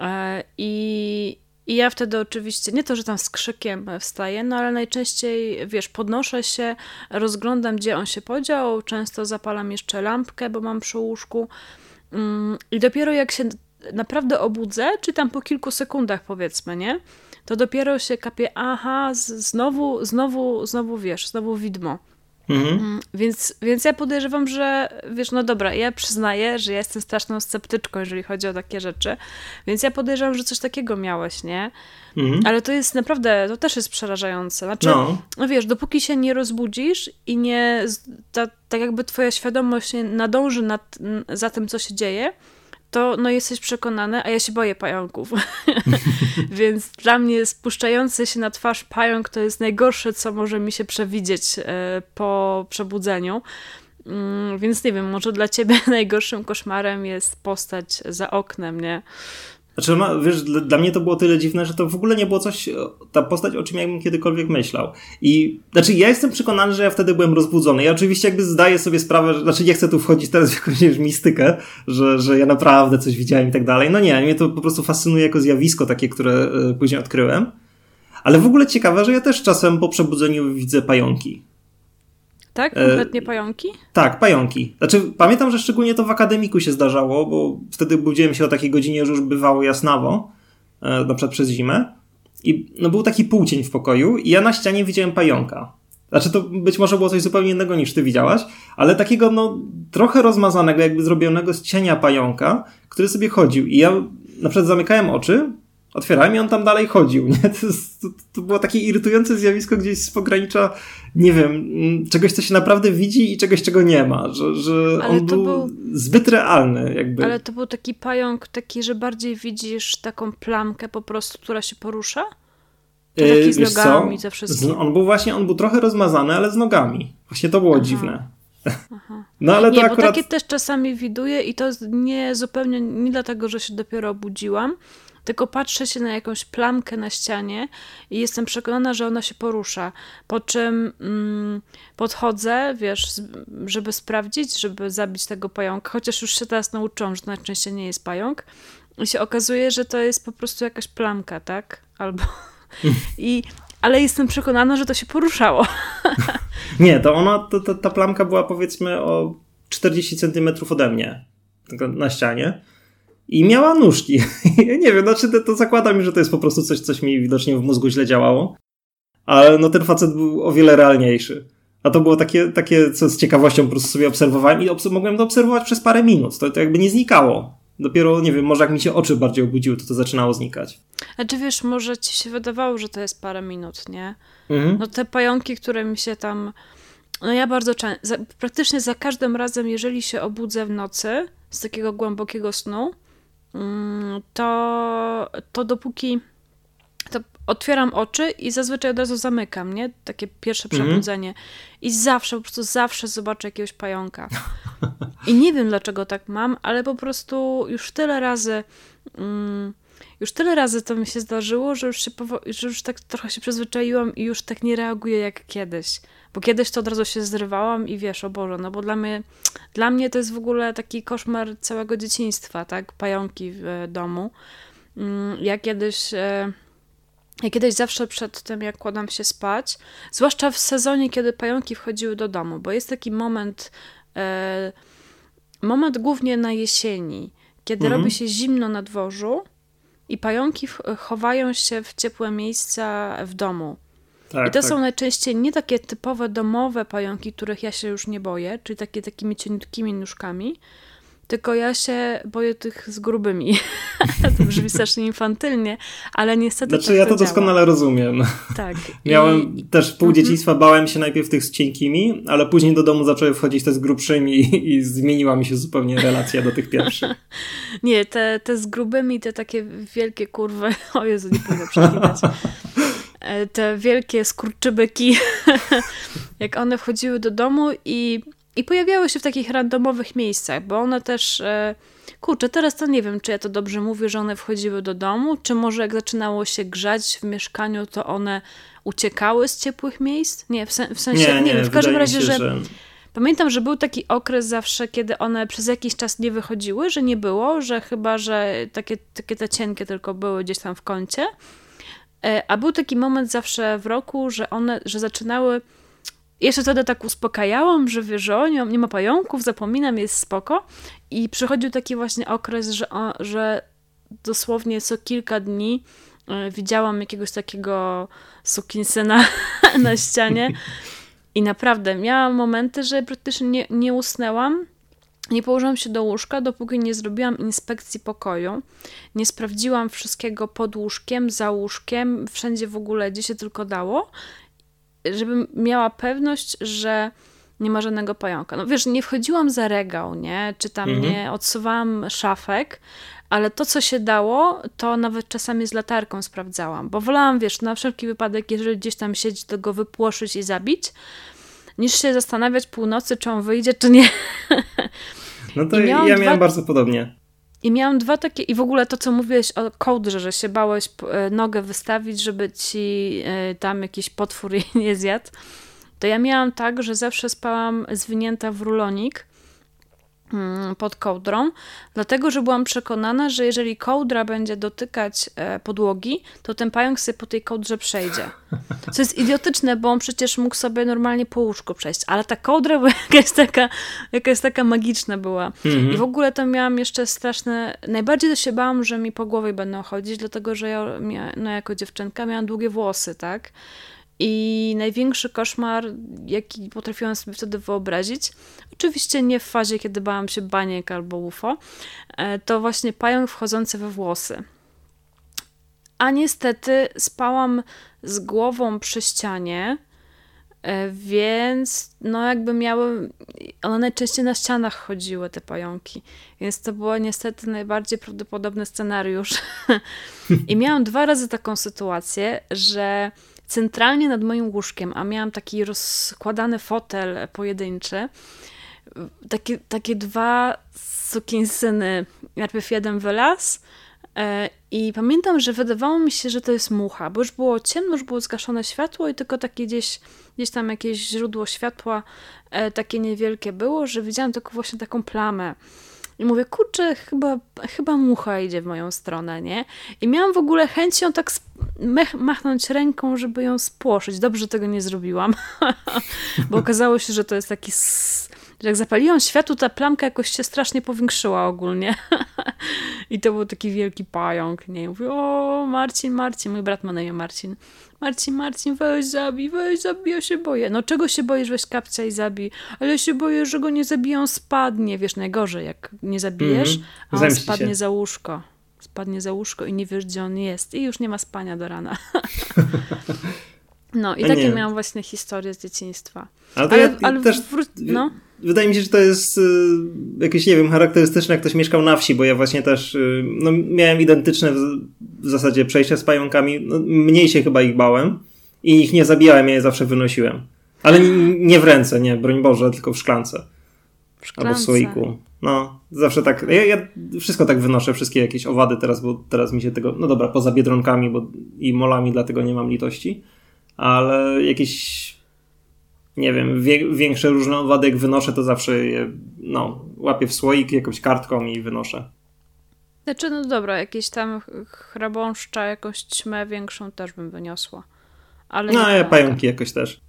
E, I, i ja wtedy oczywiście, nie to, że tam z krzykiem wstaję, no ale najczęściej, wiesz, podnoszę się, rozglądam, gdzie on się podział, często zapalam jeszcze lampkę, bo mam przy łóżku mm, i dopiero jak się naprawdę obudzę, czy tam po kilku sekundach powiedzmy, nie? To dopiero się kapie, aha, znowu, znowu, znowu wiesz, znowu widmo. Mhm. Mm, więc, więc ja podejrzewam, że wiesz, no dobra, ja przyznaję, że ja jestem straszną sceptyczką, jeżeli chodzi o takie rzeczy, więc ja podejrzewam, że coś takiego miałeś, nie? Mhm. Ale to jest naprawdę, to też jest przerażające. Znaczy, no. no wiesz, dopóki się nie rozbudzisz i nie, ta, tak jakby twoja świadomość nie nadąży nad, za tym, co się dzieje, to no jesteś przekonany, a ja się boję pająków. Więc dla mnie spuszczający się na twarz pająk to jest najgorsze, co może mi się przewidzieć e, po przebudzeniu. Mm, więc nie wiem, może dla ciebie najgorszym koszmarem jest postać za oknem, nie? Znaczy, wiesz, dla mnie to było tyle dziwne, że to w ogóle nie było coś, ta postać, o czym ja bym kiedykolwiek myślał. I, znaczy, ja jestem przekonany, że ja wtedy byłem rozbudzony. Ja oczywiście jakby zdaję sobie sprawę, że, znaczy nie chcę tu wchodzić teraz w jakąś wiesz, mistykę, że, że ja naprawdę coś widziałem i tak dalej. No nie, mnie to po prostu fascynuje jako zjawisko takie, które y, później odkryłem. Ale w ogóle ciekawe, że ja też czasem po przebudzeniu widzę pająki. Tak? E, Konkretnie pająki? tak, pająki. Znaczy, pamiętam, że szczególnie to w akademiku się zdarzało, bo wtedy budziłem się o takiej godzinie, że już bywało jasnawo, e, na przykład przez zimę. I no, był taki półcień w pokoju i ja na ścianie widziałem pająka. Znaczy, to być może było coś zupełnie innego niż ty widziałaś, ale takiego, no, trochę rozmazanego, jakby zrobionego z cienia pająka, który sobie chodził. I ja na przykład zamykałem oczy, otwierałem i on tam dalej chodził. Nie? To, to, to, było takie irytujące zjawisko gdzieś z pogranicza, nie wiem, mm, czegoś, co się naprawdę widzi i czegoś, czego nie ma. Że, że on był, był, zbyt realny. Jakby. Ale to był taki pająk, taki, że bardziej widzisz taką plamkę po prostu, która się porusza? To yy, taki z nogami ze wszystkim. On był właśnie, on był trochę rozmazany, ale z nogami. Właśnie to było Aha. dziwne. Aha. No ale to nie, akurat... bo takie też czasami widuję i to nie zupełnie nie dlatego, że się dopiero obudziłam, tylko patrzę się na jakąś plamkę na ścianie i jestem przekonana, że ona się porusza. Po czym mm, podchodzę, wiesz, żeby sprawdzić, żeby zabić tego pająka, chociaż już się teraz nauczyłam, że to najczęściej nie jest pająk. I się okazuje, że to jest po prostu jakaś plamka, tak? Albo. I ale jestem przekonana, że to się poruszało. Nie, to ona, to, to, ta plamka była powiedzmy o 40 centymetrów ode mnie na ścianie i miała nóżki. nie wiem, znaczy to, to zakładam, że to jest po prostu coś, coś mi widocznie w mózgu źle działało. Ale no ten facet był o wiele realniejszy. A to było takie, takie co z ciekawością po prostu sobie obserwowałem i obs mogłem to obserwować przez parę minut. To, to jakby nie znikało. Dopiero, nie wiem, może jak mi się oczy bardziej obudziły, to to zaczynało znikać. A czy wiesz, może ci się wydawało, że to jest parę minut, nie? Mhm. No te pająki, które mi się tam... No ja bardzo często, praktycznie za każdym razem, jeżeli się obudzę w nocy z takiego głębokiego snu, to, to dopóki to otwieram oczy i zazwyczaj od razu zamykam, nie? Takie pierwsze mhm. przebudzenie. Mm. I zawsze, po prostu zawsze zobaczę jakiegoś pająka. I nie wiem dlaczego tak mam, ale po prostu już tyle razy. Mm, już tyle razy to mi się zdarzyło, że już, się że już tak trochę się przyzwyczaiłam i już tak nie reaguję jak kiedyś. Bo kiedyś to od razu się zrywałam i wiesz, o Boże, no bo dla mnie, dla mnie to jest w ogóle taki koszmar całego dzieciństwa, tak? Pająki w e, domu. Mm, ja kiedyś e, ja kiedyś zawsze przed tym, jak kładam się spać, zwłaszcza w sezonie, kiedy pająki wchodziły do domu, bo jest taki moment, e, moment głównie na jesieni, kiedy mhm. robi się zimno na dworzu i pająki chowają się w ciepłe miejsca w domu. Tak, I to tak. są najczęściej nie takie typowe domowe pająki, których ja się już nie boję, czyli takie takimi cieniutkimi nóżkami, tylko ja się boję tych z grubymi. to brzmi strasznie infantylnie, ale niestety. Znaczy, tak ja to, to doskonale rozumiem. Tak. Miałem I... też pół mhm. dzieciństwa, bałem się najpierw tych z cienkimi, ale później do domu zaczęły wchodzić te z grubszymi i, i zmieniła mi się zupełnie relacja do tych pierwszych. nie, te, te z grubymi, te takie wielkie kurwy. O Jezu, nie powinno przekiwać. E, te wielkie skurczybyki, jak one wchodziły do domu i i pojawiały się w takich randomowych miejscach, bo one też. E, kurczę, teraz to nie wiem, czy ja to dobrze mówię, że one wchodziły do domu, czy może jak zaczynało się grzać w mieszkaniu, to one uciekały z ciepłych miejsc? Nie, w, sen, w sensie, nie, nie, nie wiem, w każdym razie, się, że... że... Pamiętam, że był taki okres zawsze, kiedy one przez jakiś czas nie wychodziły, że nie było, że chyba, że takie, takie te cienkie tylko były gdzieś tam w kącie. E, a był taki moment zawsze w roku, że one, że zaczynały jeszcze wtedy tak uspokajałam, że wiesz, o, nie, nie ma pająków, zapominam, jest spoko. I przychodził taki właśnie okres, że, że dosłownie co kilka dni y, widziałam jakiegoś takiego sukinsyna na ścianie. I naprawdę miałam momenty, że praktycznie nie, nie usnęłam. Nie położyłam się do łóżka, dopóki nie zrobiłam inspekcji pokoju. Nie sprawdziłam wszystkiego pod łóżkiem, za łóżkiem, wszędzie w ogóle, gdzie się tylko dało żebym miała pewność, że nie ma żadnego pająka. No wiesz, nie wchodziłam za regał, nie? Czy tam mhm. nie odsuwałam szafek, ale to, co się dało, to nawet czasami z latarką sprawdzałam, bo wolałam, wiesz, na wszelki wypadek, jeżeli gdzieś tam siedzi, to go wypłoszyć i zabić, niż się zastanawiać północy, czy on wyjdzie, czy nie. No to ja miałam dwa... bardzo podobnie. I miałam dwa takie, i w ogóle to, co mówiłeś o kołdrze, że się bałeś e, nogę wystawić, żeby ci e, tam jakiś potwór jej nie zjadł, to ja miałam tak, że zawsze spałam zwinięta w rulonik pod kołdrą, dlatego że byłam przekonana, że jeżeli kołdra będzie dotykać e, podłogi, to ten pająk sobie po tej kołdrze przejdzie. Co jest idiotyczne, bo on przecież mógł sobie normalnie po łóżku przejść, ale ta kołdra była jakaś taka, jakaś taka magiczna była. Mhm. I w ogóle to miałam jeszcze straszne, najbardziej to się bałam, że mi po głowie będą chodzić, dlatego że ja no, jako dziewczynka miałam długie włosy, tak? I największy koszmar, jaki potrafiłam sobie wtedy wyobrazić, oczywiście nie w fazie, kiedy bałam się baniek albo UFO, e, to właśnie pająk wchodzący we włosy. A niestety spałam z głową przy ścianie, e, więc no jakby miały, one najczęściej na ścianach chodziły, te pająki. Więc to był niestety najbardziej prawdopodobny scenariusz. I miałam dwa razy taką sytuację, że centralnie nad moim łóżkiem, a miałam taki rozkładany fotel pojedynczy, takie, takie dwa sukinsyny, najpierw jeden wylaz e, i pamiętam, że wydawało mi się, że to jest mucha, bo już było ciemno, już było zgaszone światło i tylko takie gdzieś, gdzieś tam jakieś źródło światła e, takie niewielkie było, że widziałam tylko właśnie taką plamę. I mówię, kurczę, chyba, chyba mucha idzie w moją stronę, nie? I miałam w ogóle chęć ją tak machnąć ręką, żeby ją spłoszyć. Dobrze, tego nie zrobiłam, bo okazało się, że to jest taki... Że jak zapaliłam światło, ta plamka jakoś się strasznie powiększyła ogólnie. I to był taki wielki pająk, nie? I mówię, o Marcin, Marcin, mój brat ma na imię Marcin. Marcin, Marcin, weź zabij, weź zabij, ja się boję. No czego się boisz, weź kapcia i zabij. Ale ja się boję, że go nie zabiją, spadnie. Wiesz, najgorzej, jak nie zabijesz, mm -hmm. a on spadnie się. za łóżko. Spadnie za łóżko i nie wiesz, gdzie on jest. I już nie ma spania do rana. No i takie miałam właśnie historię z dzieciństwa. Ale, ale, ja, ale też, wró- no. Wydaje mi się, że to jest y, jakieś, nie wiem, charakterystyczne, jak ktoś mieszkał na wsi, bo ja właśnie też y, no, miałem identyczne w, w zasadzie przejścia z pająkami. No, mniej się chyba ich bałem i ich nie zabijałem, ja je zawsze wynosiłem. Ale nie w ręce, nie, broń Boże, tylko w szklance. W szklance. Albo w słoiku. No, zawsze tak. Ja, ja, wszystko tak wynoszę, wszystkie jakieś owady teraz, bo teraz mi się tego. No dobra, poza biedronkami bo, i molami, dlatego nie mam litości ale jakieś nie wiem, wie, większe różne owady jak wynoszę, to zawsze je no, łapię w słoik jakąś kartką i wynoszę. Znaczy, no dobra, jakieś tam chrabąszcza, jakąś ćmę większą też bym wyniosła. Ale no, ja pająki jakoś też.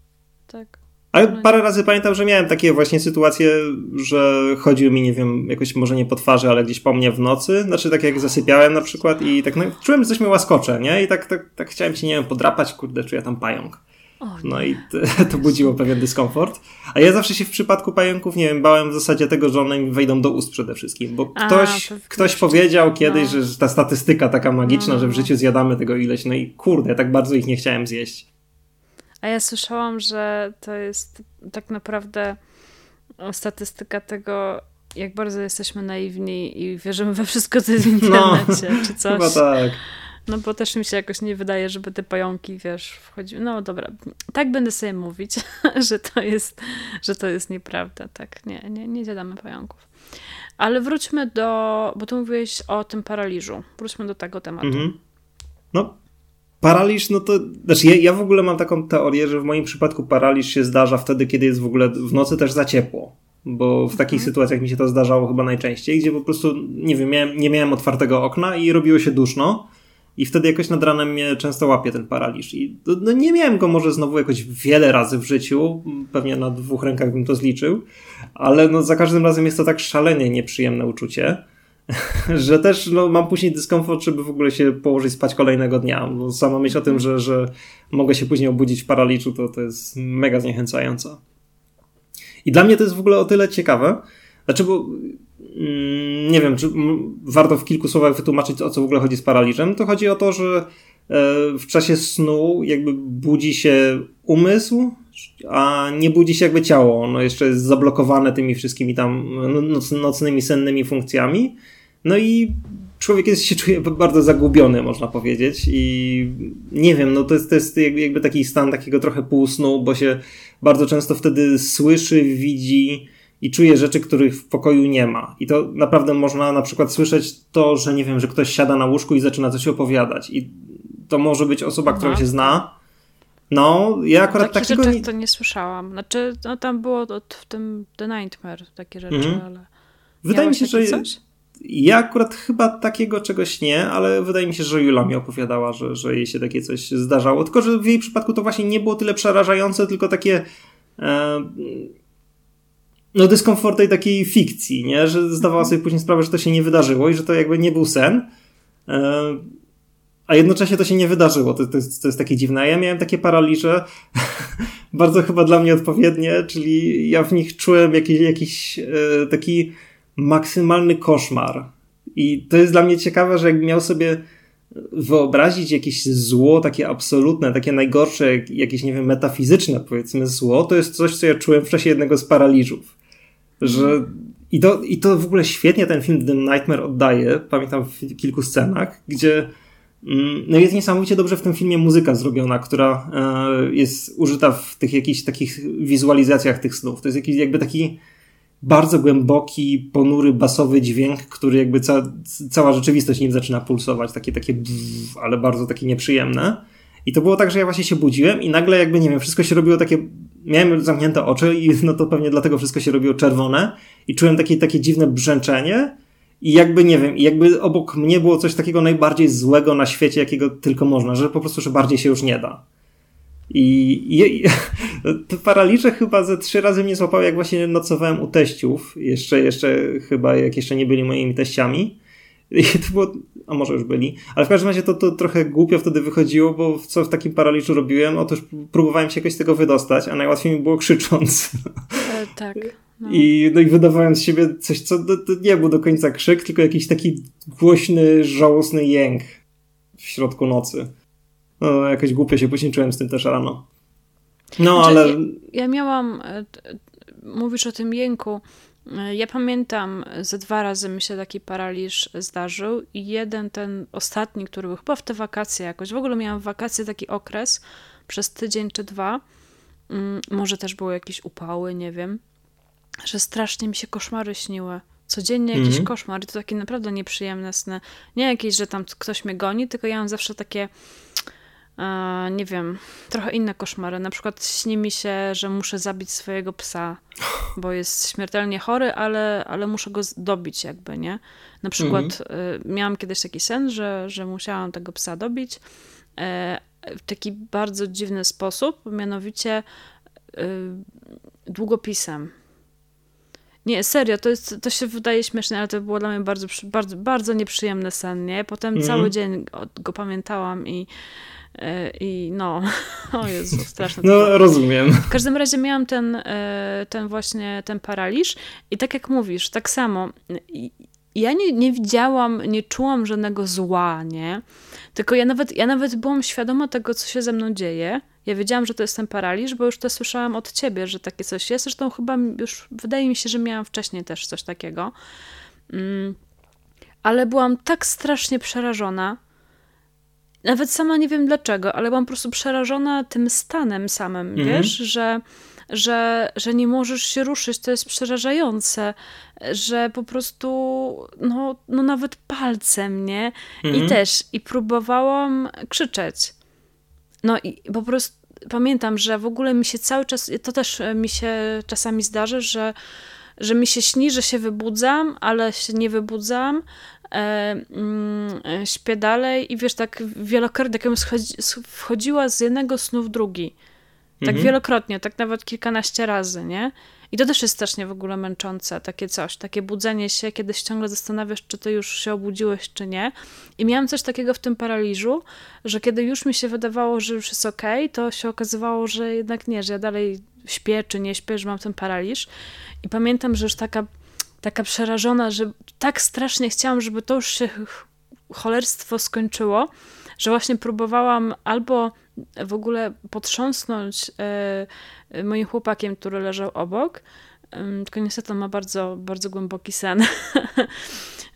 Tak. Ale no parę razy pamiętam, że miałem takie właśnie sytuacje, że chodził mi, nie wiem, jakoś może nie po twarzy, ale gdzieś po mnie w nocy. Znaczy tak jak zasypiałem na przykład i tak no, czułem, że coś mnie łaskocze, nie? I tak, tak, tak chciałem się, nie wiem, podrapać, kurde, czuję tam pająk. No i to, to budziło pewien dyskomfort. A ja zawsze się w przypadku pająków, nie wiem, bałem w zasadzie tego, że one mi wejdą do ust przede wszystkim, bo ktoś, A, ktoś powiedział kiedyś, no. że ta statystyka taka magiczna, no. że w życiu zjadamy tego ileś, no i kurde, tak bardzo ich nie chciałem zjeść. A ja słyszałam, że to jest tak naprawdę statystyka tego, jak bardzo jesteśmy naiwni i wierzymy we wszystko, co jest w no, internecie, no, czy coś. Chyba tak. No bo też mi się jakoś nie wydaje, żeby te pająki, wiesz, wchodziły. No dobra, tak będę sobie mówić, że to jest, że to jest nieprawda. Tak, nie, nie, nie zjadamy pająków. Ale wróćmy do, bo tu mówiłeś o tym paraliżu. Wróćmy do tego tematu. Mhm. No, Paraliż, no to, znaczy ja, ja w ogóle mam taką teorię, że w moim przypadku paraliż się zdarza wtedy, kiedy jest w ogóle w nocy też za ciepło. Bo w takich mhm. sytuacjach mi się to zdarzało chyba najczęściej, gdzie po prostu, nie wiem, miałem, nie miałem otwartego okna i robiło się duszno. I wtedy jakoś nad ranem mnie często łapie ten paraliż. I no, nie miałem go może znowu jakoś wiele razy w życiu, pewnie na dwóch rękach bym to zliczył, ale no za każdym razem jest to tak szalenie nieprzyjemne uczucie. że też no, mam później dyskomfort, żeby w ogóle się położyć spać kolejnego dnia. Bo sama myśl o tym, że, że mogę się później obudzić w paraliżu, to, to jest mega zniechęcająca. I dla mnie to jest w ogóle o tyle ciekawe, znaczy, bo nie wiem, czy warto w kilku słowach wytłumaczyć, o co w ogóle chodzi z paraliżem. To chodzi o to, że e, w czasie snu jakby budzi się umysł, a nie budzi się jakby ciało. Ono jeszcze jest zablokowane tymi wszystkimi tam noc, nocnymi, sennymi funkcjami. No i człowiek jest, się czuje bardzo zagubiony, można powiedzieć. I nie wiem, no to jest, to jest jakby taki stan takiego trochę półsnu, bo się bardzo często wtedy słyszy, widzi i czuje rzeczy, których w pokoju nie ma. I to naprawdę można na przykład słyszeć to, że nie wiem, że ktoś siada na łóżku i zaczyna coś opowiadać. I to może być osoba, Aha. która się zna. No, ja akurat Takich takiego rzeczy nie... to nie słyszałam. Znaczy, no tam było w tym The Nightmare takie rzeczy, mhm. ale... Wydaje mi się, że... Coś? Ja akurat chyba takiego czegoś nie, ale wydaje mi się, że Jula mi opowiadała, że, że jej się takie coś zdarzało. Tylko, że w jej przypadku to właśnie nie było tyle przerażające, tylko takie e, no dyskomfort tej takiej fikcji, nie? Że zdawała sobie później sprawę, że to się nie wydarzyło i że to jakby nie był sen. E, a jednocześnie to się nie wydarzyło. To, to, jest, to jest takie dziwne. Ja miałem takie paraliże, bardzo chyba dla mnie odpowiednie, czyli ja w nich czułem jakiś, jakiś e, taki maksymalny koszmar. I to jest dla mnie ciekawe, że jakbym miał sobie wyobrazić jakieś zło, takie absolutne, takie najgorsze, jakieś, nie wiem, metafizyczne, powiedzmy, zło, to jest coś, co ja czułem w czasie jednego z paraliżów. Że i to, I to w ogóle świetnie ten film The Nightmare oddaje, pamiętam w kilku scenach, gdzie mm, no jest niesamowicie dobrze w tym filmie muzyka zrobiona, która e, jest użyta w tych jakichś takich wizualizacjach tych snów. To jest jakiś jakby taki bardzo głęboki, ponury, basowy dźwięk, który jakby ca cała rzeczywistość nim zaczyna pulsować, takie, takie bzz, ale bardzo takie nieprzyjemne. I to było tak, że ja właśnie się budziłem i nagle jakby, nie wiem, wszystko się robiło takie, miałem zamknięte oczy i no to pewnie dlatego wszystko się robiło czerwone i czułem takie, takie dziwne brzęczenie i jakby, nie wiem, jakby obok mnie było coś takiego najbardziej złego na świecie, jakiego tylko można, że po prostu, że bardziej się już nie da. I, i, i te paraliże chyba ze trzy razy mnie złapały, jak właśnie nocowałem u teściów, jeszcze, jeszcze chyba, jak jeszcze nie byli moimi teściami. I to było, a może już byli, ale w każdym razie to, to trochę głupio wtedy wychodziło, bo co w takim paraliżu robiłem? Otóż próbowałem się jakoś z tego wydostać, a najłatwiej mi było krzycząc. E, tak. No. I, no i wydawałem z siebie coś, co to, to nie był do końca krzyk, tylko jakiś taki głośny, żałosny jęk w środku nocy. No, jakoś głupio się później czułem z tym też rano. No, znaczy, ale... Ja, miałam... E, mówisz o tym jęku. E, ja pamiętam, ze dwa razy mi się taki paraliż zdarzył i jeden, ten ostatni, który był chyba w te wakacje jakoś, w ogóle miałam w wakacje taki okres przez tydzień czy dwa, mm, może też były jakieś upały, nie wiem, że strasznie mi się koszmary śniły. Codziennie jakiś mm -hmm. koszmar i to takie naprawdę nieprzyjemne sny. Nie jakieś, że tam ktoś mnie goni, tylko ja mam zawsze takie nie wiem, trochę inne koszmary. Na przykład śni mi się, że muszę zabić swojego psa, bo jest śmiertelnie chory, ale, ale muszę go dobić jakby, nie? Na przykład mm -hmm. miałam kiedyś taki sen, że, że musiałam tego psa dobić e, w taki bardzo dziwny sposób, mianowicie e, długopisem. Nie, serio, to, jest, to się wydaje śmieszne, ale to było dla mnie bardzo, bardzo, bardzo nieprzyjemne sen, nie? Potem mm. cały dzień go pamiętałam i, e, i no, o Jezu, straszne. No, rozumiem. W każdym razie miałam ten, e, ten właśnie, ten paraliż i tak jak mówisz, tak samo, ja nie, nie widziałam, nie czułam żadnego zła, nie? Tylko ja nawet, ja nawet byłam świadoma tego, co się ze mną dzieje, ja wiedziałam, że to jest ten paraliż, bo już to słyszałam od ciebie, że takie coś jest. Zresztą chyba już wydaje mi się, że miałam wcześniej też coś takiego. Mm. Ale byłam tak strasznie przerażona. Nawet sama nie wiem dlaczego, ale byłam po prostu przerażona tym stanem samym, mhm. wiesz, że, że, że nie możesz się ruszyć, to jest przerażające, że po prostu, no, no nawet palcem, nie? Mhm. I też, i próbowałam krzyczeć. No i po prostu pamiętam, że w ogóle mi się cały czas, to też e, mi się czasami zdarzy, że, że mi się śni, że się wybudzam, ale się nie wybudzam, e, mm, e, śpię dalej i wiesz, tak wielokrotnie, jakbym wchodziła z jednego snu w drugi. Tak mhm. wielokrotnie, tak nawet kilkanaście razy, nie? I to też jest strasznie w ogóle męczące, takie coś, takie budzenie się, kiedy ciągle zastanawiasz, czy ty już się obudziłeś, czy nie. I miałam coś takiego w tym paraliżu, że kiedy już mi się wydawało, że już jest okej, to się okazywało, że jednak nie, że ja dalej śpię, czy nie śpię, że mam ten paraliż. I pamiętam, że już taka, taka przerażona, że tak strasznie chciałam, żeby to już się cholerstwo skończyło, że właśnie próbowałam albo w ogóle potrząsnąć e, moim chłopakiem, który leżał obok. Tylko niestety on ma bardzo, bardzo głęboki sen.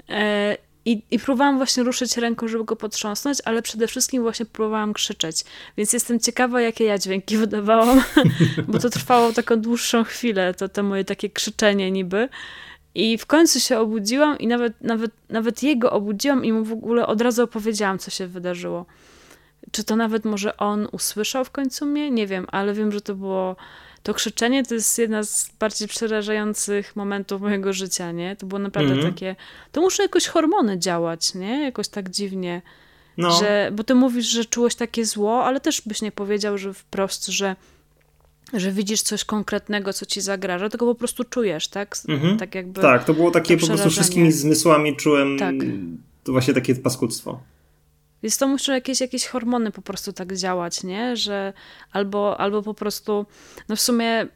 E, I, I próbowałam właśnie ruszyć ręką, żeby go potrząsnąć, ale przede wszystkim właśnie próbowałam krzyczeć. Więc jestem ciekawa, jakie ja dźwięki wydawałam, bo to trwało taką dłuższą chwilę, to, to moje takie krzyczenie niby. I w końcu się obudziłam i nawet, nawet, nawet jego obudziłam i mu w ogóle od razu opowiedziałam, co się wydarzyło. Czy to nawet może on usłyszał w końcu mnie? Nie wiem, ale wiem, że to było. To krzyczenie to jest jedna z bardziej przerażających momentów mojego życia, nie? To było naprawdę mm -hmm. takie. To muszą jakoś hormony działać, nie? Jakoś tak dziwnie. No. Że, bo ty mówisz, że czułeś takie zło, ale też byś nie powiedział, że wprost, że, że widzisz coś konkretnego, co ci zagraża, tylko po prostu czujesz, tak? -hmm. Tak jakby. Tak, to było takie to po prostu wszystkimi zmysłami czułem. Tak. To właśnie takie paskudztwo. Więc to muszą jakieś, jakieś hormony po prostu tak działać, nie? Że albo, albo po prostu, no w sumie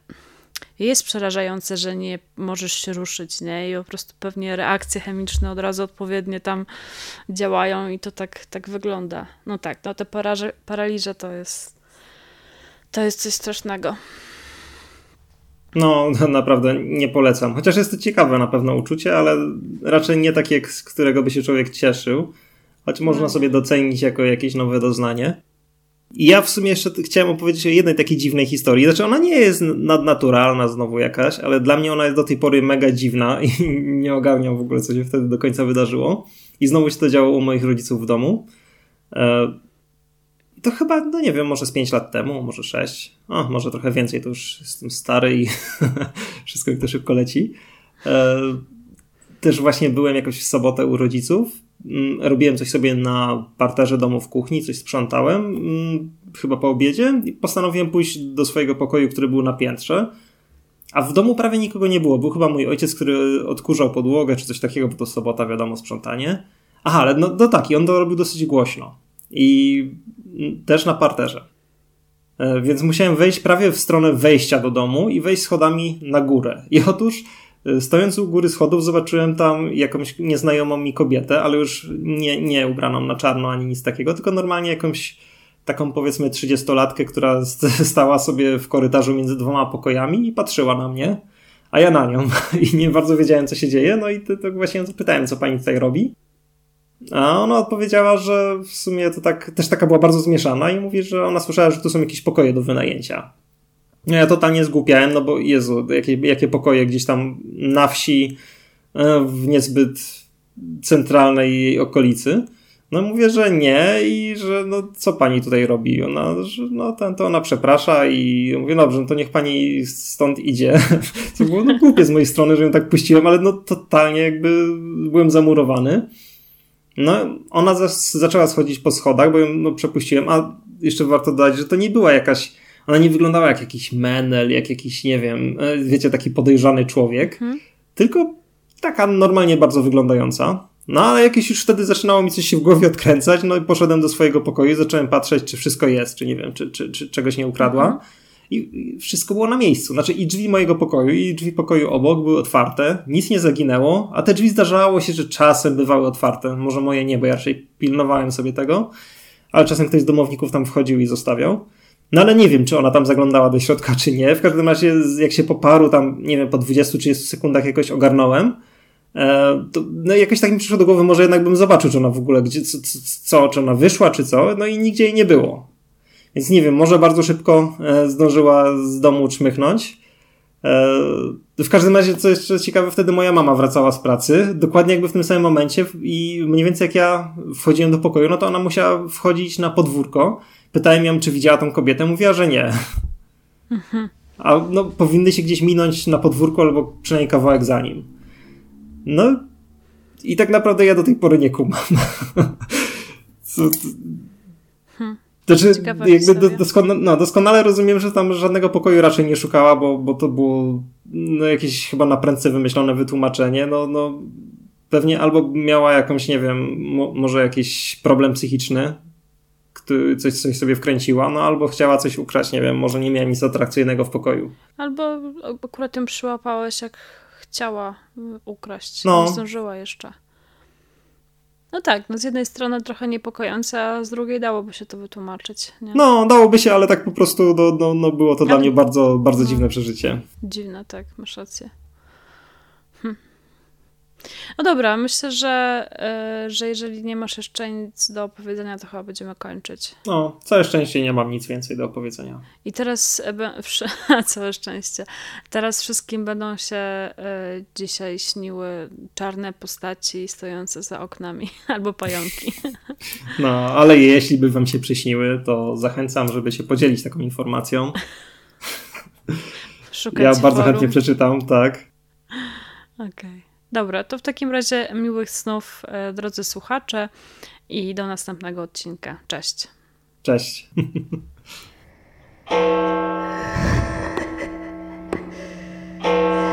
jest przerażające, że nie możesz się ruszyć, nie? I po prostu pewnie reakcje chemiczne od razu odpowiednie tam działają i to tak, tak wygląda. No tak, no te paraże, paraliże to jest to jest coś strasznego. No, naprawdę nie polecam. Chociaż jest to ciekawe na pewno uczucie, ale raczej nie takie, z którego by się człowiek cieszył choć można no. sobie docenić jako jakieś nowe doznanie. I ja w sumie jeszcze chciałem opowiedzieć o jednej takiej dziwnej historii. Znaczy, ona nie jest nadnaturalna znowu jakaś, ale dla mnie ona jest do tej pory mega dziwna i nie ogarniam w ogóle, co się wtedy do końca wydarzyło. I znowu się to działo u moich rodziców w domu. E, to chyba, no nie wiem, może z 5 lat temu, może 6. O, może trochę więcej, to już jestem stary i wszystko mi to szybko leci. E, też właśnie byłem jakoś w sobotę u rodziców robiłem coś sobie na parterze domu w kuchni, coś sprzątałem, mm, chyba po obiedzie i postanowiłem pójść do swojego pokoju, który był na piętrze. A w domu prawie nikogo nie było. Był chyba mój ojciec, który odkurzał podłogę czy coś takiego, bo to sobota, wiadomo, sprzątanie. Aha, ale no, no tak, i on to robił dosyć głośno. I też na parterze. E, więc musiałem wejść prawie w stronę wejścia do domu i wejść schodami na górę. I otóż stojąc u góry schodów zobaczyłem tam jakąś nieznajomą mi kobietę, ale już nie, nie ubraną na czarno ani nic takiego, tylko normalnie jakąś taką powiedzmy trzydziestolatkę, która stała sobie w korytarzu między dwoma pokojami i patrzyła na mnie, a ja na nią i nie bardzo wiedziałem co się dzieje, no i to, to właśnie zapytałem co pani tutaj robi. A ona odpowiedziała, że w sumie to tak, też taka była bardzo zmieszana i mówi, że ona słyszała, że tu są jakieś pokoje do wynajęcia. No ja totalnie zgłupiałem, no bo Jezu, jakie, jakie pokoje gdzieś tam na wsi, e, w niezbyt centralnej okolicy. No mówię, że nie i że no co pani tutaj robi? Ona, że no ten, to ona przeprasza i mówię, dobrze, no to niech pani stąd idzie. To było no, głupie z mojej strony, że ją tak puściłem, ale no totalnie jakby byłem zamurowany. No, ona zaczęła schodzić po schodach, bo ją no, przepuściłem, a jeszcze warto dodać, że to nie była jakaś, ona nie wyglądała jak jakiś menel, jak jakiś, nie wiem, e, wiecie, taki podejrzany człowiek, hmm. tylko taka normalnie bardzo wyglądająca. No, ale jakieś już wtedy zaczynało mi coś się w głowie odkręcać, no i poszedłem do swojego pokoju i zacząłem patrzeć, czy wszystko jest, czy nie wiem, czy, czy, czy czegoś nie ukradła. Hmm. I wszystko było na miejscu. Znaczy i drzwi mojego pokoju, i drzwi pokoju obok były otwarte, nic nie zaginęło, a te drzwi zdarzało się, że czasem bywały otwarte. Może moje nie, bo ja raczej pilnowałem sobie tego, ale czasem ktoś z domowników tam wchodził i zostawiał. No ale nie wiem, czy ona tam zaglądała do środka, czy nie. W każdym razie, jak się po paru tam, nie wiem, po 20-30 sekundach jakoś ogarnąłem, e, to no jakoś tak mi przyszło do głowy, może jednak bym zobaczył, czy ona w ogóle, gdzie, co, co, czy ona wyszła, czy co, no i nigdzie jej nie było. Więc nie wiem, może bardzo szybko e, zdążyła z domu czmychnąć. E, w każdym razie, co jeszcze ciekawe, wtedy moja mama wracała z pracy, dokładnie jakby w tym samym momencie i mniej więcej jak ja wchodziłem do pokoju, no to ona musiała wchodzić na podwórko. Pytałem ją, czy widziała tą kobietę, mówiła, że nie. Mhm. A no, powinny się gdzieś minąć na podwórku albo przynajmniej kawałek za nim. No i tak naprawdę ja do tej pory nie kumam. Co, znaczy, jakby do, doskonale, no, doskonale rozumiem, że tam żadnego pokoju raczej nie szukała, bo, bo to było no, jakieś chyba na prędce wymyślone wytłumaczenie. No, no, pewnie albo miała jakąś, nie wiem, mo, może jakiś problem psychiczny, coś, coś sobie wkręciła, no albo chciała coś ukraść, nie wiem, może nie miała nic atrakcyjnego w pokoju. Albo akurat ją przyłapałeś, jak chciała ukraść, no. nie zdążyła jeszcze. No tak, no z jednej strony trochę niepokojące, a z drugiej dałoby się to wytłumaczyć. Nie? No, dałoby się, ale tak po prostu no, no, no było to ale... dla mnie bardzo, bardzo no. dziwne przeżycie. Dziwne, tak, masz rację. No dobra, myślę, że, e, że jeżeli nie masz jeszcze nic do opowiedzenia, to chyba będziemy kończyć. No, całe szczęście nie mam nic więcej do opowiedzenia. I teraz, całe szczęście, teraz wszystkim będą się e, dzisiaj śniły czarne postaci stojące za oknami albo pająki. No, ale jeśli by wam się przyśniły, to zachęcam, żeby się podzielić taką informacją. Szukać ja bardzo forum. chętnie przeczytam, tak. Okej. Okay. Dobra, to w takim razie miłych snów, e, drodzy słuchacze, i do następnego odcinka. Cześć. Cześć.